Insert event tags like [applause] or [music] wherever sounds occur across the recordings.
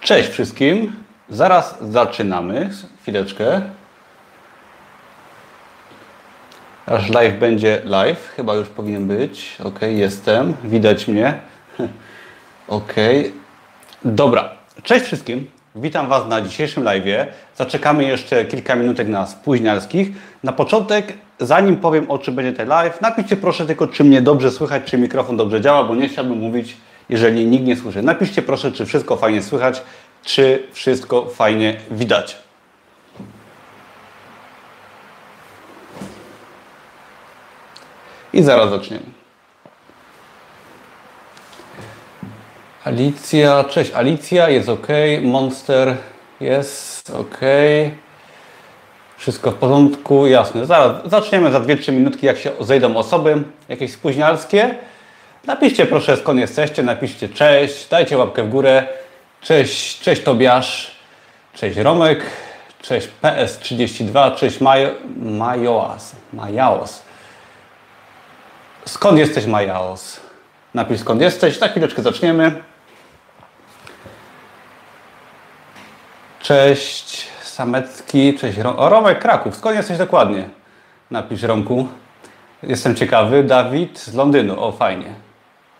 Cześć wszystkim. Zaraz zaczynamy. Chwileczkę. Aż live będzie live. Chyba już powinien być. Ok, jestem. Widać mnie. [laughs] Ok. Dobra. Cześć wszystkim. Witam Was na dzisiejszym live. Zaczekamy jeszcze kilka minutek na spóźnialskich. Na początek, zanim powiem o czym będzie ten live, napiszcie proszę tylko, czy mnie dobrze słychać, czy mikrofon dobrze działa, bo nie chciałbym mówić, jeżeli nikt nie słyszy. Napiszcie proszę, czy wszystko fajnie słychać, czy wszystko fajnie widać. I zaraz zaczniemy. Alicja, cześć Alicja, jest ok. Monster jest ok. Wszystko w porządku, jasne. Zaraz zaczniemy za 2-3 minutki, jak się zejdą osoby, jakieś spóźnialskie. Napiszcie proszę skąd jesteście, napiszcie cześć, dajcie łapkę w górę. Cześć, cześć Tobiasz, cześć Romek, cześć PS32, cześć Maj Majoas, Majaos. Skąd jesteś Majaos? Napisz skąd jesteś, na chwileczkę zaczniemy. Cześć Samecki, cześć Rom o, Romek Kraków, skąd jesteś dokładnie? Napisz Romku. Jestem ciekawy. Dawid z Londynu, o fajnie.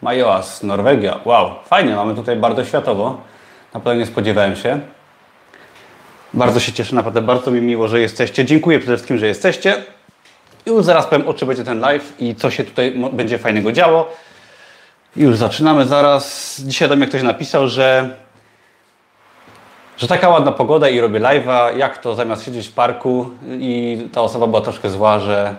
Majoas, Norwegia, wow, fajnie, mamy tutaj bardzo światowo. Naprawdę nie spodziewałem się. Bardzo się cieszę, naprawdę bardzo mi miło, że jesteście. Dziękuję przede wszystkim, że jesteście. Już zaraz powiem, o czym będzie ten live i co się tutaj będzie fajnego działo. Już zaczynamy zaraz. Dzisiaj do mnie ktoś napisał, że, że taka ładna pogoda i robię live'a, jak to zamiast siedzieć w parku i ta osoba była troszkę zła, że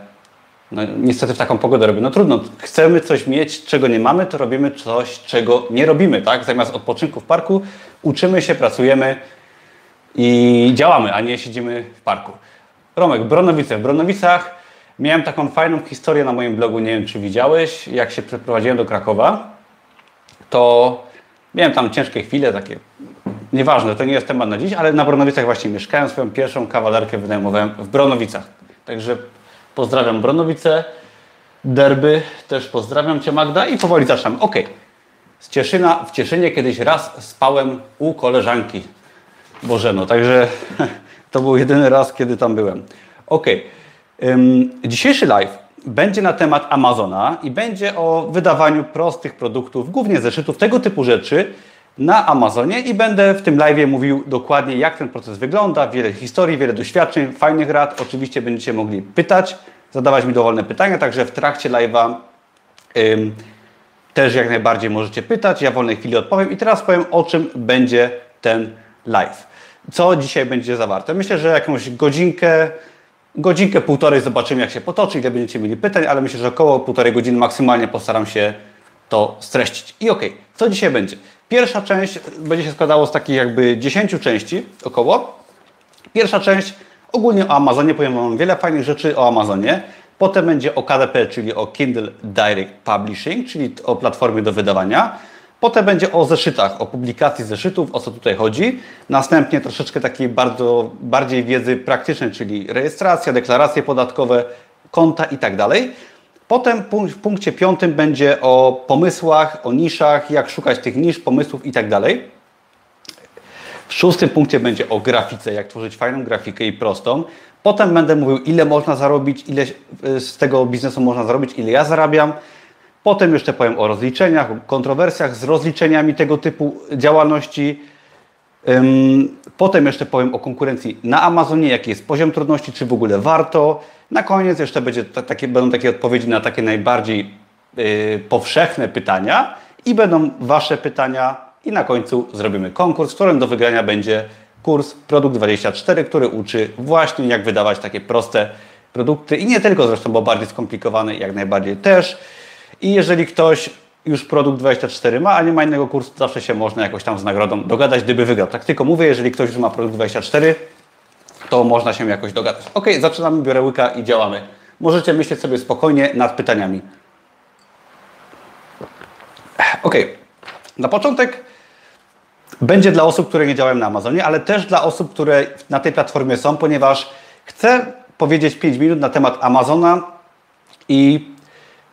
no, niestety w taką pogodę robię. No trudno, chcemy coś mieć, czego nie mamy, to robimy coś, czego nie robimy, tak? Zamiast odpoczynku w parku uczymy się, pracujemy i działamy, a nie siedzimy w parku. Romek, Bronowice. W Bronowicach miałem taką fajną historię na moim blogu, nie wiem czy widziałeś, jak się przeprowadziłem do Krakowa, to miałem tam ciężkie chwile, takie nieważne, to nie jest temat na dziś, ale na Bronowicach właśnie mieszkałem, swoją pierwszą kawalerkę wynajmowałem w Bronowicach. Także Pozdrawiam Bronowice, Derby, też pozdrawiam Cię Magda i powoli zaczynamy. Ok, z Cieszyna, w Cieszynie kiedyś raz spałem u koleżanki Bożeno, także [laughs] to był jedyny raz, kiedy tam byłem. Ok, dzisiejszy live będzie na temat Amazona i będzie o wydawaniu prostych produktów, głównie zeszytów, tego typu rzeczy, na Amazonie i będę w tym live mówił dokładnie, jak ten proces wygląda, wiele historii, wiele doświadczeń, fajnych rad. Oczywiście będziecie mogli pytać, zadawać mi dowolne pytania, także w trakcie live'a ym, też jak najbardziej możecie pytać. Ja w wolnej chwili odpowiem i teraz powiem, o czym będzie ten live. Co dzisiaj będzie zawarte? Myślę, że jakąś godzinkę, godzinkę, półtorej zobaczymy, jak się potoczy, ile będziecie mieli pytań, ale myślę, że około półtorej godziny maksymalnie postaram się to streścić. I ok, co dzisiaj będzie? Pierwsza część będzie się składało z takich jakby 10 części około. Pierwsza część ogólnie o Amazonie, powiem Wam wiele fajnych rzeczy o Amazonie. Potem będzie o KDP, czyli o Kindle Direct Publishing, czyli o platformie do wydawania. Potem będzie o zeszytach, o publikacji zeszytów, o co tutaj chodzi. Następnie troszeczkę takiej bardzo, bardziej wiedzy praktycznej, czyli rejestracja, deklaracje podatkowe, konta i tak dalej. Potem w punkcie piątym będzie o pomysłach, o niszach, jak szukać tych nisz, pomysłów i tak dalej. W szóstym punkcie będzie o grafice, jak tworzyć fajną grafikę i prostą. Potem będę mówił, ile można zarobić, ile z tego biznesu można zarobić, ile ja zarabiam. Potem jeszcze powiem o rozliczeniach, kontrowersjach z rozliczeniami tego typu działalności. Potem jeszcze powiem o konkurencji na Amazonie, jaki jest poziom trudności, czy w ogóle warto. Na koniec jeszcze będzie takie, będą takie odpowiedzi na takie najbardziej yy, powszechne pytania i będą Wasze pytania i na końcu zrobimy konkurs, w którym do wygrania będzie kurs Produkt 24, który uczy właśnie jak wydawać takie proste produkty i nie tylko zresztą, bo bardziej skomplikowane jak najbardziej też. I jeżeli ktoś już produkt 24 ma, a nie ma innego kursu, zawsze się można jakoś tam z nagrodą dogadać, gdyby wygrał. Tak tylko mówię, jeżeli ktoś już ma produkt 24, to można się jakoś dogadać. Ok, zaczynamy, biorę łyka i działamy. Możecie myśleć sobie spokojnie nad pytaniami. Ok, na początek będzie dla osób, które nie działają na Amazonie, ale też dla osób, które na tej platformie są, ponieważ chcę powiedzieć 5 minut na temat Amazona i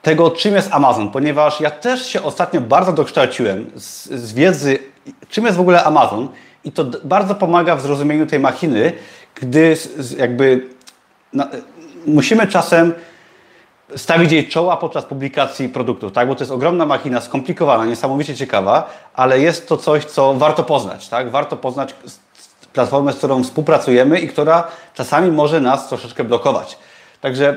tego, czym jest Amazon, ponieważ ja też się ostatnio bardzo dokształciłem z, z wiedzy, czym jest w ogóle Amazon i to bardzo pomaga w zrozumieniu tej machiny, gdy jakby no, musimy czasem stawić jej czoła podczas publikacji produktów, tak? bo to jest ogromna machina, skomplikowana, niesamowicie ciekawa, ale jest to coś, co warto poznać. Tak? Warto poznać platformę, z którą współpracujemy i która czasami może nas troszeczkę blokować. Także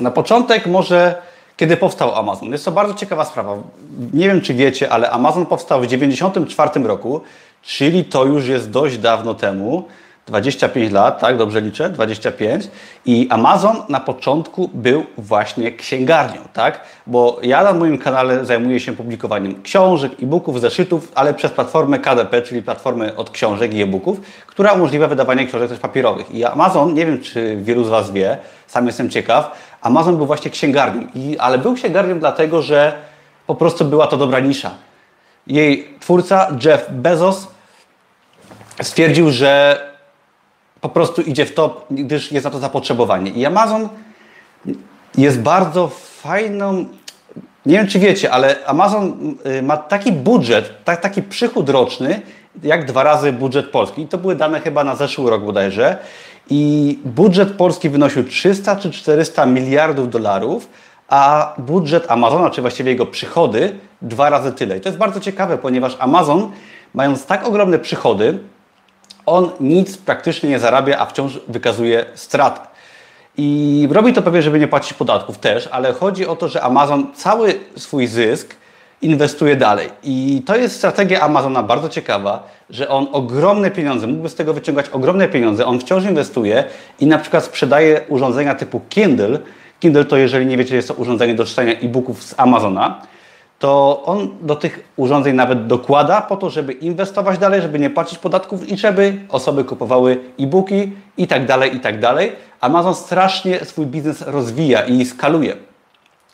na początek może kiedy powstał Amazon. Jest to bardzo ciekawa sprawa. Nie wiem, czy wiecie, ale Amazon powstał w 1994 roku, czyli to już jest dość dawno temu. 25 lat, tak, dobrze liczę, 25. I Amazon na początku był właśnie księgarnią, tak? Bo ja na moim kanale zajmuję się publikowaniem książek, e-booków, zeszytów, ale przez platformę KDP, czyli platformę od książek i e-booków, która umożliwia wydawanie książek też papierowych. I Amazon, nie wiem czy wielu z Was wie, sam jestem ciekaw, Amazon był właśnie księgarnią, I, ale był księgarnią dlatego, że po prostu była to dobra nisza. Jej twórca, Jeff Bezos, stwierdził, że po prostu idzie w to, gdyż jest na to zapotrzebowanie. I Amazon jest bardzo fajną, nie wiem czy wiecie, ale Amazon y, ma taki budżet, tak, taki przychód roczny, jak dwa razy budżet polski. I to były dane chyba na zeszły rok bodajże. I budżet polski wynosił 300 czy 400 miliardów dolarów, a budżet Amazona, czy właściwie jego przychody, dwa razy tyle. I to jest bardzo ciekawe, ponieważ Amazon, mając tak ogromne przychody, on nic praktycznie nie zarabia, a wciąż wykazuje stratę. I robi to pewnie, żeby nie płacić podatków też, ale chodzi o to, że Amazon cały swój zysk inwestuje dalej. I to jest strategia Amazona bardzo ciekawa, że on ogromne pieniądze, mógłby z tego wyciągać ogromne pieniądze, on wciąż inwestuje i na przykład sprzedaje urządzenia typu Kindle. Kindle to, jeżeli nie wiecie, jest to urządzenie do czytania e-booków z Amazona to on do tych urządzeń nawet dokłada po to, żeby inwestować dalej, żeby nie płacić podatków i żeby osoby kupowały e-booki i tak dalej, i tak dalej. Amazon strasznie swój biznes rozwija i skaluje.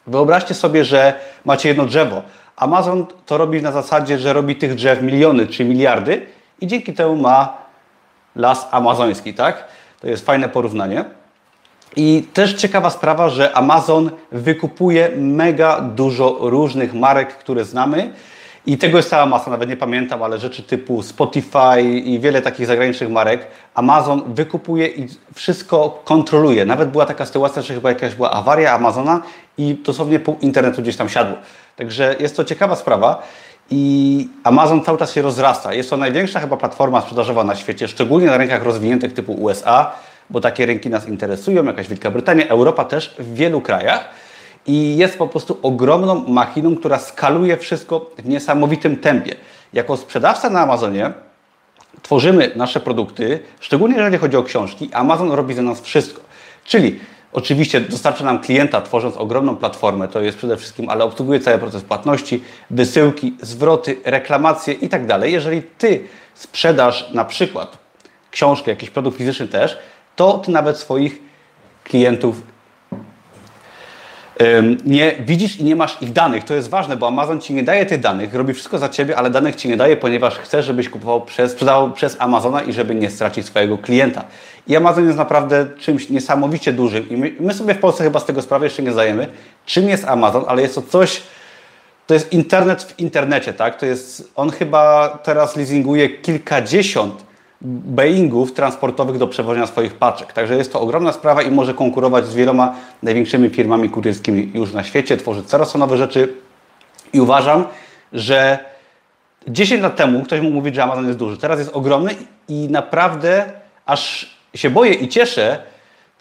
Wyobraźcie sobie, że macie jedno drzewo. Amazon to robi na zasadzie, że robi tych drzew miliony czy miliardy i dzięki temu ma las amazoński, tak? To jest fajne porównanie. I też ciekawa sprawa, że Amazon wykupuje mega dużo różnych marek, które znamy. I tego jest cała masa, nawet nie pamiętam, ale rzeczy typu Spotify i wiele takich zagranicznych marek. Amazon wykupuje i wszystko kontroluje. Nawet była taka sytuacja, że chyba jakaś była awaria Amazona i dosłownie pół internetu gdzieś tam siadło. Także jest to ciekawa sprawa. I Amazon cały czas się rozrasta. Jest to największa chyba platforma sprzedażowa na świecie, szczególnie na rynkach rozwiniętych typu USA, bo takie rynki nas interesują, jakaś Wielka Brytania, Europa też w wielu krajach. I jest po prostu ogromną machiną, która skaluje wszystko w niesamowitym tempie. Jako sprzedawca na Amazonie tworzymy nasze produkty, szczególnie jeżeli chodzi o książki, Amazon robi za nas wszystko. Czyli Oczywiście dostarcza nam klienta, tworząc ogromną platformę, to jest przede wszystkim, ale obsługuje cały proces płatności, wysyłki, zwroty, reklamacje i tak dalej. Jeżeli Ty sprzedasz na przykład książkę, jakiś produkt fizyczny też, to Ty nawet swoich klientów nie widzisz i nie masz ich danych. To jest ważne, bo Amazon Ci nie daje tych danych, robi wszystko za Ciebie, ale danych Ci nie daje, ponieważ chce, żebyś kupował przez, sprzedawał przez Amazona i żeby nie stracić swojego klienta. I Amazon jest naprawdę czymś niesamowicie dużym i my, my sobie w Polsce chyba z tego sprawę jeszcze nie zdajemy, czym jest Amazon, ale jest to coś, to jest internet w internecie, tak? To jest, on chyba teraz leasinguje kilkadziesiąt Boeingów transportowych do przewożenia swoich paczek. Także jest to ogromna sprawa i może konkurować z wieloma największymi firmami kurierskimi już na świecie, tworzyć coraz nowe rzeczy i uważam, że 10 lat temu ktoś mógł mówić, że Amazon jest duży. Teraz jest ogromny i naprawdę aż się boję i cieszę,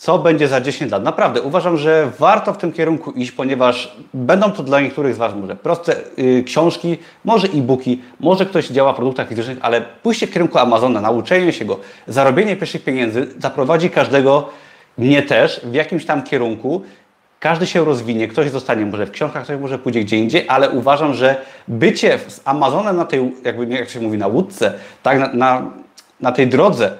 co będzie za 10 lat. Naprawdę uważam, że warto w tym kierunku iść, ponieważ będą to dla niektórych z Was może proste yy, książki, może e-booki, może ktoś działa w produktach fizycznych, ale pójście w kierunku Amazona, nauczenie się go, zarobienie pierwszych pieniędzy zaprowadzi każdego, mnie też, w jakimś tam kierunku. Każdy się rozwinie, ktoś zostanie może w książkach, ktoś może pójdzie gdzie indziej, ale uważam, że bycie z Amazonem na tej, jakby jak się mówi, na łódce, tak, na, na, na tej drodze,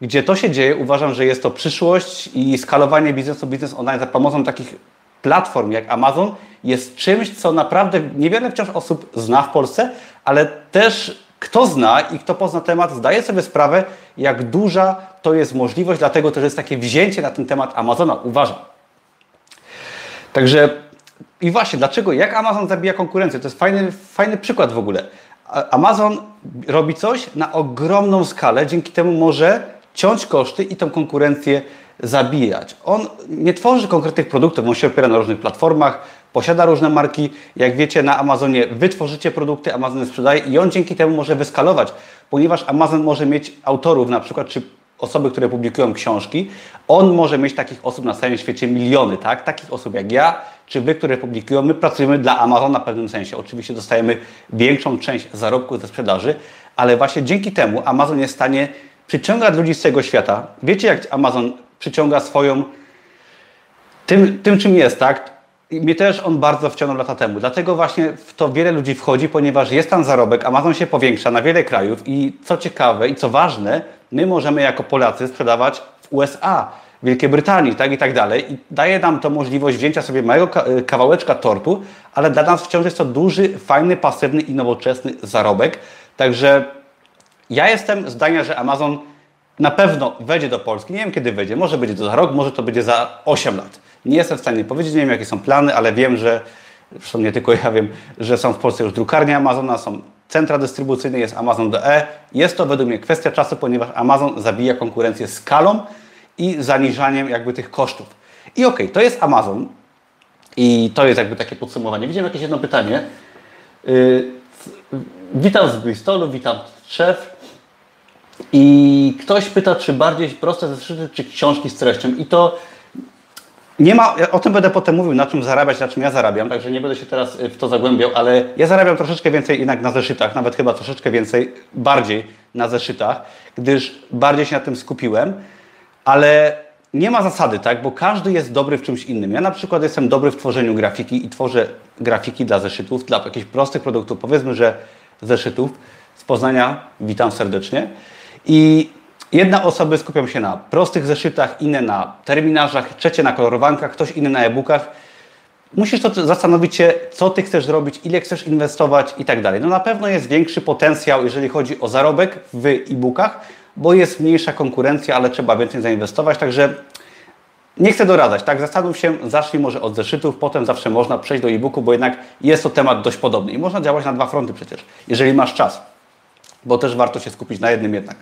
gdzie to się dzieje, uważam, że jest to przyszłość i skalowanie biznesu, biznes online za pomocą takich platform jak Amazon jest czymś, co naprawdę niewiele wciąż osób zna w Polsce, ale też kto zna i kto pozna temat, zdaje sobie sprawę, jak duża to jest możliwość, dlatego też jest takie wzięcie na ten temat Amazona, uważam. Także I właśnie, dlaczego, jak Amazon zabija konkurencję? To jest fajny, fajny przykład w ogóle. Amazon robi coś na ogromną skalę, dzięki temu może ciąć koszty i tą konkurencję zabijać. On nie tworzy konkretnych produktów, on się opiera na różnych platformach, posiada różne marki. Jak wiecie, na Amazonie wy tworzycie produkty, Amazon je sprzedaje i on dzięki temu może wyskalować, ponieważ Amazon może mieć autorów na przykład, czy osoby, które publikują książki, on może mieć takich osób na całym świecie miliony, tak? Takich osób jak ja, czy wy, które publikują, my pracujemy dla Amazona w pewnym sensie. Oczywiście dostajemy większą część zarobku ze sprzedaży, ale właśnie dzięki temu Amazon jest w stanie przyciągać ludzi z całego świata. Wiecie, jak Amazon przyciąga swoją tym, tym czym jest, tak? Mnie też on bardzo wciągnął lata temu. Dlatego właśnie w to wiele ludzi wchodzi, ponieważ jest tam zarobek, Amazon się powiększa na wiele krajów i co ciekawe i co ważne, my możemy jako Polacy sprzedawać w USA, Wielkiej Brytanii, tak i tak dalej. I daje nam to możliwość wzięcia sobie małego kawałeczka tortu, ale dla nas wciąż jest to duży, fajny, pasywny i nowoczesny zarobek. Także ja jestem zdania, że Amazon na pewno wejdzie do Polski. Nie wiem kiedy wejdzie, może będzie to za rok, może to będzie za 8 lat. Nie jestem w stanie powiedzieć, nie wiem jakie są plany, ale wiem, że, zresztą nie tylko ja wiem, że są w Polsce już drukarnie Amazona, są centra dystrybucyjne, jest Amazon.de. Jest to według mnie kwestia czasu, ponieważ Amazon zabija konkurencję skalą i zaniżaniem jakby tych kosztów. I okej, okay, to jest Amazon i to jest jakby takie podsumowanie. Widziałem jakieś jedno pytanie. Yy, witam z Bristolu, witam szef. I ktoś pyta, czy bardziej proste zeszyty, czy książki z treścią. I to nie ma, o tym będę potem mówił, na czym zarabiać, na czym ja zarabiam, także nie będę się teraz w to zagłębiał, ale ja zarabiam troszeczkę więcej jednak na zeszytach, nawet chyba troszeczkę więcej, bardziej na zeszytach, gdyż bardziej się na tym skupiłem, ale nie ma zasady, tak, bo każdy jest dobry w czymś innym. Ja na przykład jestem dobry w tworzeniu grafiki i tworzę grafiki dla zeszytów, dla jakichś prostych produktów, powiedzmy, że zeszytów z Poznania, witam serdecznie. I Jedna osoby skupią się na prostych zeszytach, inne na terminarzach, trzecie na kolorowankach, ktoś inny na e-bookach. Musisz to zastanowić się, co ty chcesz zrobić, ile chcesz inwestować i tak dalej. No na pewno jest większy potencjał, jeżeli chodzi o zarobek w e-bookach, bo jest mniejsza konkurencja, ale trzeba więcej zainwestować, także nie chcę doradzać, tak? Zastanów się, zacznij może od zeszytów, potem zawsze można przejść do e-booku, bo jednak jest to temat dość podobny i można działać na dwa fronty przecież, jeżeli masz czas, bo też warto się skupić na jednym jednak.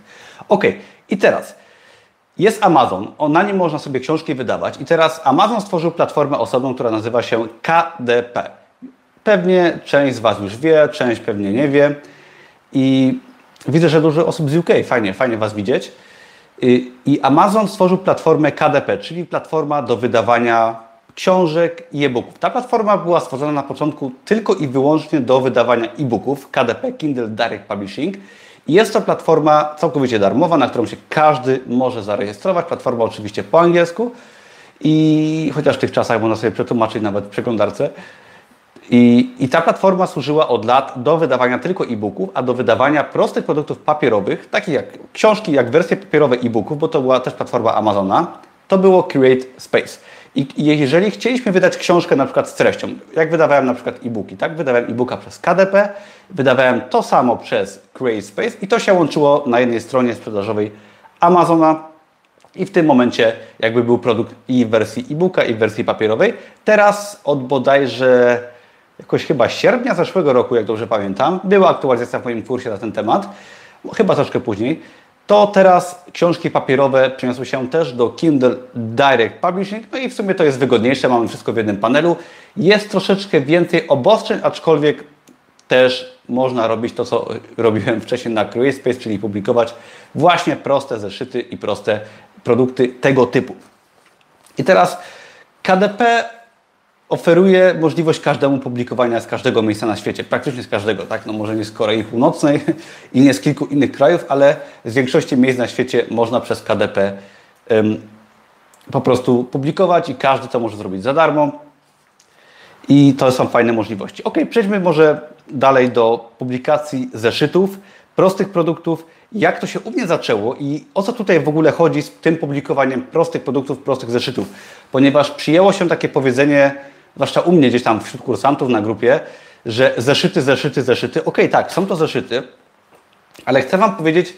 Ok, i teraz jest Amazon, na nim można sobie książki wydawać i teraz Amazon stworzył platformę osobną, która nazywa się KDP. Pewnie część z Was już wie, część pewnie nie wie i widzę, że dużo osób z UK, fajnie, fajnie Was widzieć. I Amazon stworzył platformę KDP, czyli platforma do wydawania książek i e-booków. Ta platforma była stworzona na początku tylko i wyłącznie do wydawania e-booków, KDP, Kindle Direct Publishing. Jest to platforma całkowicie darmowa, na którą się każdy może zarejestrować. Platforma oczywiście po angielsku i chociaż w tych czasach można sobie przetłumaczyć nawet w przeglądarce. I, I ta platforma służyła od lat do wydawania tylko e-booków, a do wydawania prostych produktów papierowych, takich jak książki, jak wersje papierowe e-booków, bo to była też platforma Amazona, to było Create Space. I jeżeli chcieliśmy wydać książkę na przykład z treścią, jak wydawałem na przykład e-booki, tak? Wydawałem e-booka przez KDP, wydawałem to samo przez CreateSpace i to się łączyło na jednej stronie sprzedażowej Amazona i w tym momencie jakby był produkt i w wersji e-booka i w wersji papierowej. Teraz od bodajże jakoś chyba sierpnia zeszłego roku, jak dobrze pamiętam, była aktualizacja w moim kursie na ten temat, chyba troszkę później to teraz książki papierowe przeniosły się też do Kindle Direct Publishing, no i w sumie to jest wygodniejsze, mamy wszystko w jednym panelu. Jest troszeczkę więcej obostrzeń, aczkolwiek też można robić to, co robiłem wcześniej na CreateSpace, czyli publikować właśnie proste zeszyty i proste produkty tego typu. I teraz KDP oferuje możliwość każdemu publikowania z każdego miejsca na świecie, praktycznie z każdego, tak? No może nie z Korei Północnej i nie z kilku innych krajów, ale z większości miejsc na świecie można przez KDP po prostu publikować i każdy to może zrobić za darmo. I to są fajne możliwości. Ok, przejdźmy może dalej do publikacji zeszytów, prostych produktów, jak to się u mnie zaczęło i o co tutaj w ogóle chodzi z tym publikowaniem prostych produktów, prostych zeszytów. Ponieważ przyjęło się takie powiedzenie, zwłaszcza u mnie gdzieś tam wśród kursantów na grupie, że zeszyty, zeszyty, zeszyty. Okej, okay, tak, są to zeszyty, ale chcę Wam powiedzieć,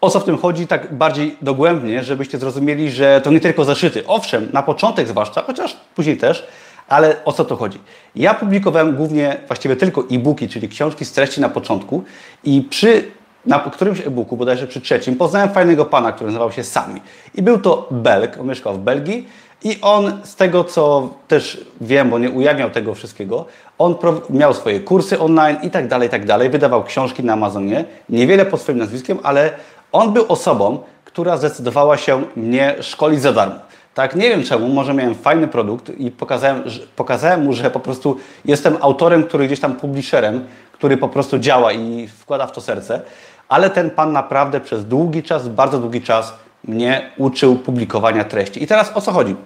o co w tym chodzi tak bardziej dogłębnie, żebyście zrozumieli, że to nie tylko zeszyty. Owszem, na początek zwłaszcza, chociaż później też, Ale o co to chodzi? Ja publikowałem głównie, właściwie tylko e-booki, czyli książki z treści na początku i przy na którymś e-booku, bodajże przy trzecim, poznałem fajnego pana, który nazywał się Sami. I był to Belg, on mieszkał w Belgii i on, z tego co też wiem, bo nie ujawniał tego wszystkiego, on miał swoje kursy online i tak dalej, i tak dalej, wydawał książki na Amazonie, niewiele pod swoim nazwiskiem, ale on był osobą, która zdecydowała się mnie szkolić za darmo. Tak, nie wiem czemu, może miałem fajny produkt i pokazałem, pokazałem mu, że po prostu jestem autorem, który gdzieś tam publisherem, który po prostu działa i wkłada w to serce, ale ten pan naprawdę przez długi czas, bardzo długi czas mnie uczył publikowania treści. I teraz o co chodzi?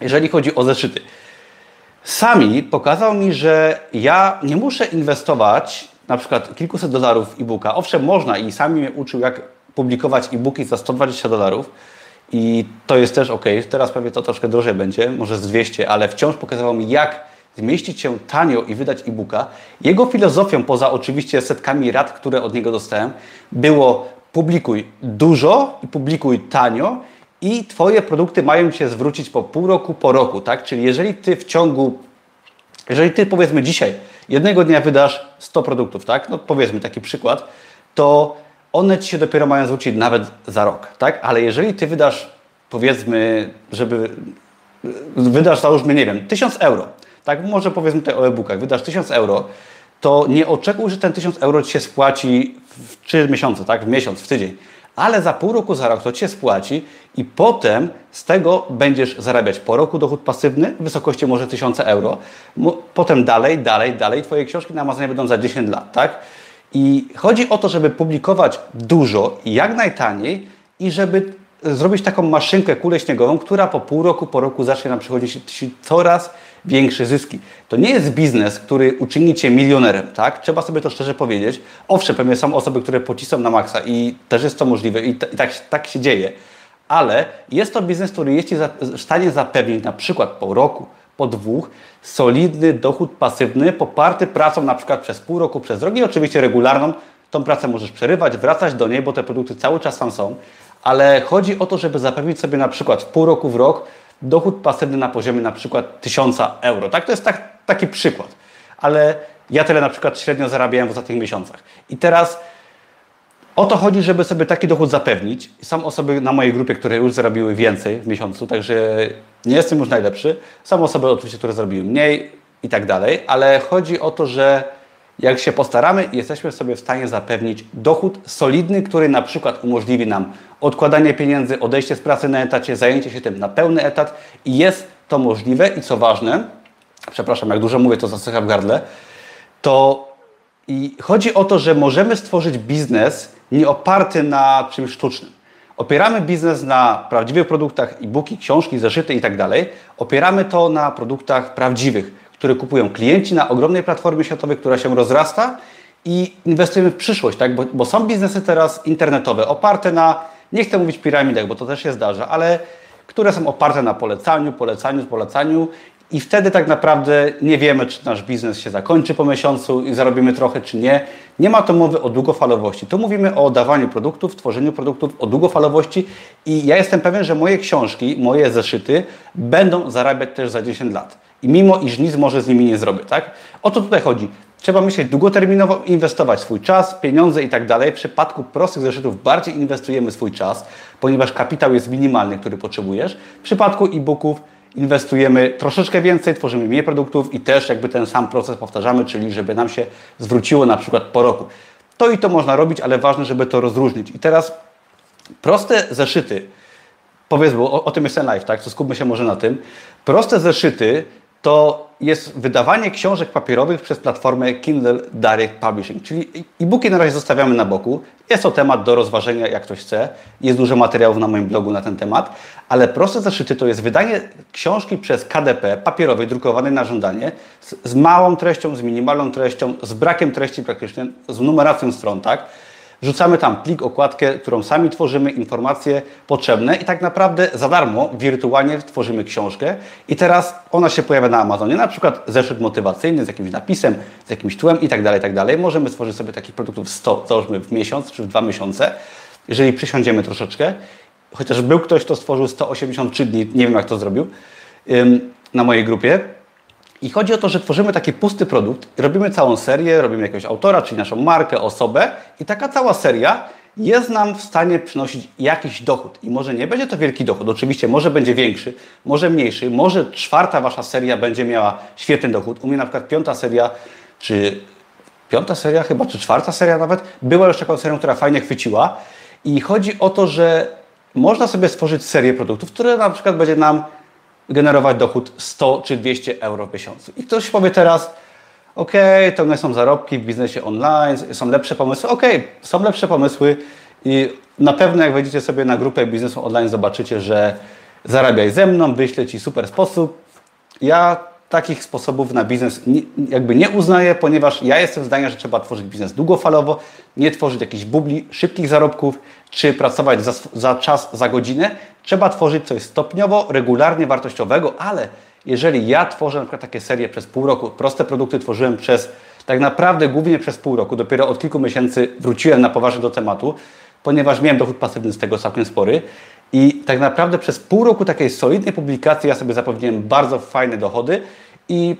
Jeżeli chodzi o zeszyty. Sami pokazał mi, że ja nie muszę inwestować na przykład kilkuset dolarów e-booka. Owszem, można i sami mnie uczył, jak publikować e-booki za 120 dolarów i to jest też ok. Teraz pewnie to troszkę drożej będzie, może z 200, ale wciąż pokazywał mi, jak zmieścić się tanio i wydać e-booka. Jego filozofią, poza oczywiście setkami rad, które od niego dostałem, było publikuj dużo i publikuj tanio i Twoje produkty mają się zwrócić po pół roku, po roku, tak? Czyli jeżeli Ty w ciągu, jeżeli Ty powiedzmy dzisiaj, jednego dnia wydasz 100 produktów, tak? No powiedzmy taki przykład, to one Ci się dopiero mają zwrócić nawet za rok, tak? Ale jeżeli Ty wydasz, powiedzmy, żeby, wydasz załóżmy, nie wiem, 1000 euro, tak? Może powiedzmy tutaj o e-bookach, wydasz 1000 euro, to nie oczekuj, że ten 1000 euro Ci się spłaci w 3 miesiące, tak? W miesiąc, w tydzień. Ale za pół roku, za rok to Ci się spłaci i potem z tego będziesz zarabiać po roku dochód pasywny w wysokości może 1000 euro. Potem dalej, dalej, dalej Twoje książki na Amazonie będą za 10 lat, tak? I chodzi o to, żeby publikować dużo jak najtaniej i żeby zrobić taką maszynkę, kulę śniegową, która po pół roku, po roku zacznie nam przychodzić coraz większe zyski. To nie jest biznes, który uczyni Cię milionerem, tak? Trzeba sobie to szczerze powiedzieć. Owszem, pewnie są osoby, które pocisną na maksa i też jest to możliwe i, i tak, tak się dzieje, ale jest to biznes, który jest Ci w stanie zapewnić na przykład po roku, po dwóch solidny dochód pasywny poparty pracą na przykład przez pół roku, przez rok i oczywiście regularną. Tą pracę możesz przerywać, wracać do niej, bo te produkty cały czas tam są, ale chodzi o to, żeby zapewnić sobie na przykład w pół roku, w rok dochód pasywny na poziomie na przykład 1000 euro. Tak, to jest tak, taki przykład. Ale ja tyle na przykład średnio zarabiałem w ostatnich miesiącach. I teraz o to chodzi, żeby sobie taki dochód zapewnić. Są osoby na mojej grupie, które już zarobiły więcej w miesiącu, także nie jestem już najlepszy. Są osoby oczywiście, które zarobiły mniej i tak dalej, ale chodzi o to, że jak się postaramy, jesteśmy sobie w stanie zapewnić dochód solidny, który na przykład umożliwi nam odkładanie pieniędzy, odejście z pracy na etacie, zajęcie się tym na pełny etat i jest to możliwe i co ważne, przepraszam, jak dużo mówię, to zasycha w gardle, to i chodzi o to, że możemy stworzyć biznes nie oparty na czymś sztucznym. Opieramy biznes na prawdziwych produktach, e-booki, książki, zeszyty i tak. Opieramy to na produktach prawdziwych, które kupują klienci na ogromnej platformie światowej, która się rozrasta i inwestujemy w przyszłość, tak? bo, bo są biznesy teraz internetowe oparte na, nie chcę mówić piramidach, bo to też się zdarza, ale które są oparte na polecaniu, polecaniu, polecaniu i wtedy tak naprawdę nie wiemy, czy nasz biznes się zakończy po miesiącu i zarobimy trochę, czy nie. Nie ma to mowy o długofalowości. Tu mówimy o dawaniu produktów, tworzeniu produktów, o długofalowości i ja jestem pewien, że moje książki, moje zeszyty będą zarabiać też za 10 lat. I mimo, iż nic może z nimi nie zrobię, tak? O to tutaj chodzi. Trzeba myśleć długoterminowo, inwestować swój czas, pieniądze i tak dalej. W przypadku prostych zeszytów bardziej inwestujemy swój czas, ponieważ kapitał jest minimalny, który potrzebujesz. W przypadku e-booków inwestujemy troszeczkę więcej, tworzymy mniej produktów i też jakby ten sam proces powtarzamy, czyli żeby nam się zwróciło na przykład po roku. To i to można robić, ale ważne, żeby to rozróżnić. I teraz proste zeszyty, powiedzmy, o, o tym jest ten live, tak? To skupmy się może na tym. Proste zeszyty to jest wydawanie książek papierowych przez platformę Kindle Direct Publishing, czyli e-booki na razie zostawiamy na boku. Jest to temat do rozważenia, jak ktoś chce. Jest dużo materiałów na moim blogu na ten temat, ale proste zeszyty to jest wydanie książki przez KDP papierowej, drukowanej na żądanie, z, z małą treścią, z minimalną treścią, z brakiem treści praktycznie, z numeracją stron, tak? Wrzucamy tam plik, okładkę, którą sami tworzymy, informacje potrzebne i tak naprawdę za darmo, wirtualnie tworzymy książkę i teraz ona się pojawia na Amazonie, na przykład zeszyt motywacyjny z jakimś napisem, z jakimś tłem i tak dalej, tak dalej. Możemy stworzyć sobie takich produktów 100, załóżmy w miesiąc czy w dwa miesiące, jeżeli przysiądziemy troszeczkę. Chociaż był ktoś, kto stworzył 183 dni, nie wiem jak to zrobił, na mojej grupie. I chodzi o to, że tworzymy taki pusty produkt, robimy całą serię, robimy jakiegoś autora, czyli naszą markę, osobę i taka cała seria jest nam w stanie przynosić jakiś dochód. I może nie będzie to wielki dochód, oczywiście może będzie większy, może mniejszy, może czwarta Wasza seria będzie miała świetny dochód. U mnie na przykład piąta seria, czy piąta seria chyba, czy czwarta seria nawet, była już taką serią, która fajnie chwyciła. I chodzi o to, że można sobie stworzyć serię produktów, które na przykład będzie nam generować dochód 100 czy 200 euro w miesiącu. I ktoś powie teraz, ok, to nie są zarobki w biznesie online, są lepsze pomysły. Ok, są lepsze pomysły i na pewno jak wejdziecie sobie na grupę biznesu online, zobaczycie, że zarabiaj ze mną, wyślę Ci super sposób. Ja takich sposobów na biznes jakby nie uznaję, ponieważ ja jestem zdania, że trzeba tworzyć biznes długofalowo, nie tworzyć jakichś bubli, szybkich zarobków, czy pracować za, za czas, za godzinę. Trzeba tworzyć coś stopniowo, regularnie wartościowego, ale jeżeli ja tworzę na przykład takie serie przez pół roku, proste produkty tworzyłem przez tak naprawdę głównie przez pół roku, dopiero od kilku miesięcy wróciłem na poważnie do tematu, ponieważ miałem dochód pasywny z tego całkiem spory i tak naprawdę przez pół roku takiej solidnej publikacji ja sobie zapewniłem bardzo fajne dochody i,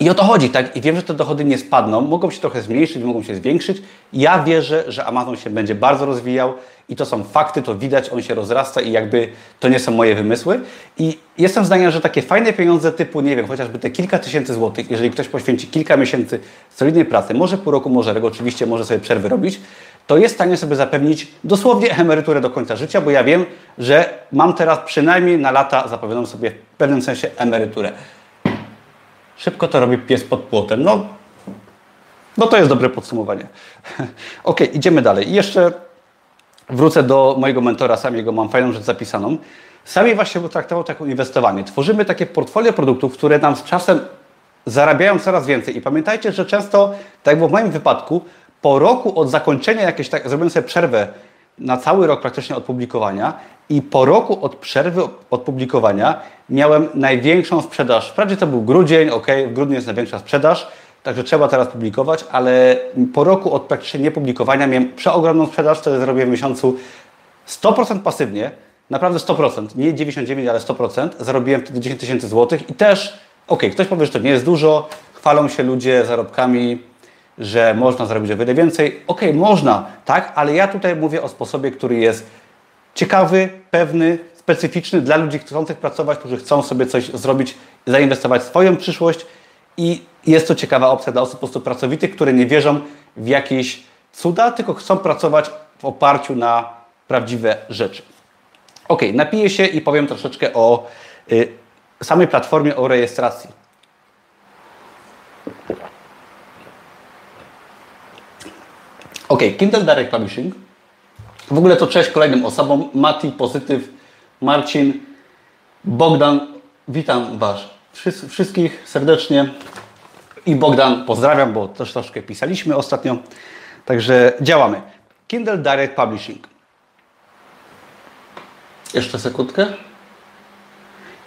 i o to chodzi, tak? I wiem, że te dochody nie spadną, mogą się trochę zmniejszyć, mogą się zwiększyć. Ja wierzę, że Amazon się będzie bardzo rozwijał i to są fakty, to widać, on się rozrasta i jakby to nie są moje wymysły. I jestem zdania, że takie fajne pieniądze typu, nie wiem, chociażby te kilka tysięcy złotych, jeżeli ktoś poświęci kilka miesięcy solidnej pracy, może pół roku, może rok, oczywiście może sobie przerwy robić, to jest w stanie sobie zapewnić dosłownie emeryturę do końca życia, bo ja wiem, że mam teraz przynajmniej na lata zapowiadaną sobie w pewnym sensie emeryturę. Szybko to robi pies pod płotem. No, no to jest dobre podsumowanie. [laughs] ok, idziemy dalej. I jeszcze wrócę do mojego mentora, samiego, mam fajną rzecz zapisaną. Sami właśnie traktował tak inwestowanie. Tworzymy takie portfolio produktów, które nam z czasem zarabiają coraz więcej. I pamiętajcie, że często, tak jak w moim wypadku, po roku od zakończenia jakiejś, tak, zrobiłem sobie przerwę na cały rok praktycznie od publikowania i po roku od przerwy od publikowania miałem największą sprzedaż. Wprawdzie to był grudzień, ok, w grudniu jest największa sprzedaż, także trzeba teraz publikować, ale po roku od praktycznie niepublikowania miałem przeogromną sprzedaż, wtedy zrobiłem w miesiącu 100% pasywnie, naprawdę 100%, nie 99, ale 100%, zarobiłem wtedy 10 tysięcy złotych i też, ok, ktoś powie, że to nie jest dużo, chwalą się ludzie zarobkami że można zrobić o wiele więcej. Ok, można, tak, ale ja tutaj mówię o sposobie, który jest ciekawy, pewny, specyficzny dla ludzi chcących pracować, którzy chcą sobie coś zrobić, zainwestować w swoją przyszłość i jest to ciekawa opcja dla osób po prostu pracowitych, które nie wierzą w jakieś cuda, tylko chcą pracować w oparciu na prawdziwe rzeczy. Ok, napiję się i powiem troszeczkę o y, samej platformie, o rejestracji. Ok, Kindle Direct Publishing. W ogóle to cześć kolejnym osobom. Mati, Pozytyw, Marcin, Bogdan. Witam Was wszystkich serdecznie. I Bogdan pozdrawiam, bo też troszkę pisaliśmy ostatnio. Także działamy. Kindle Direct Publishing. Jeszcze sekundkę.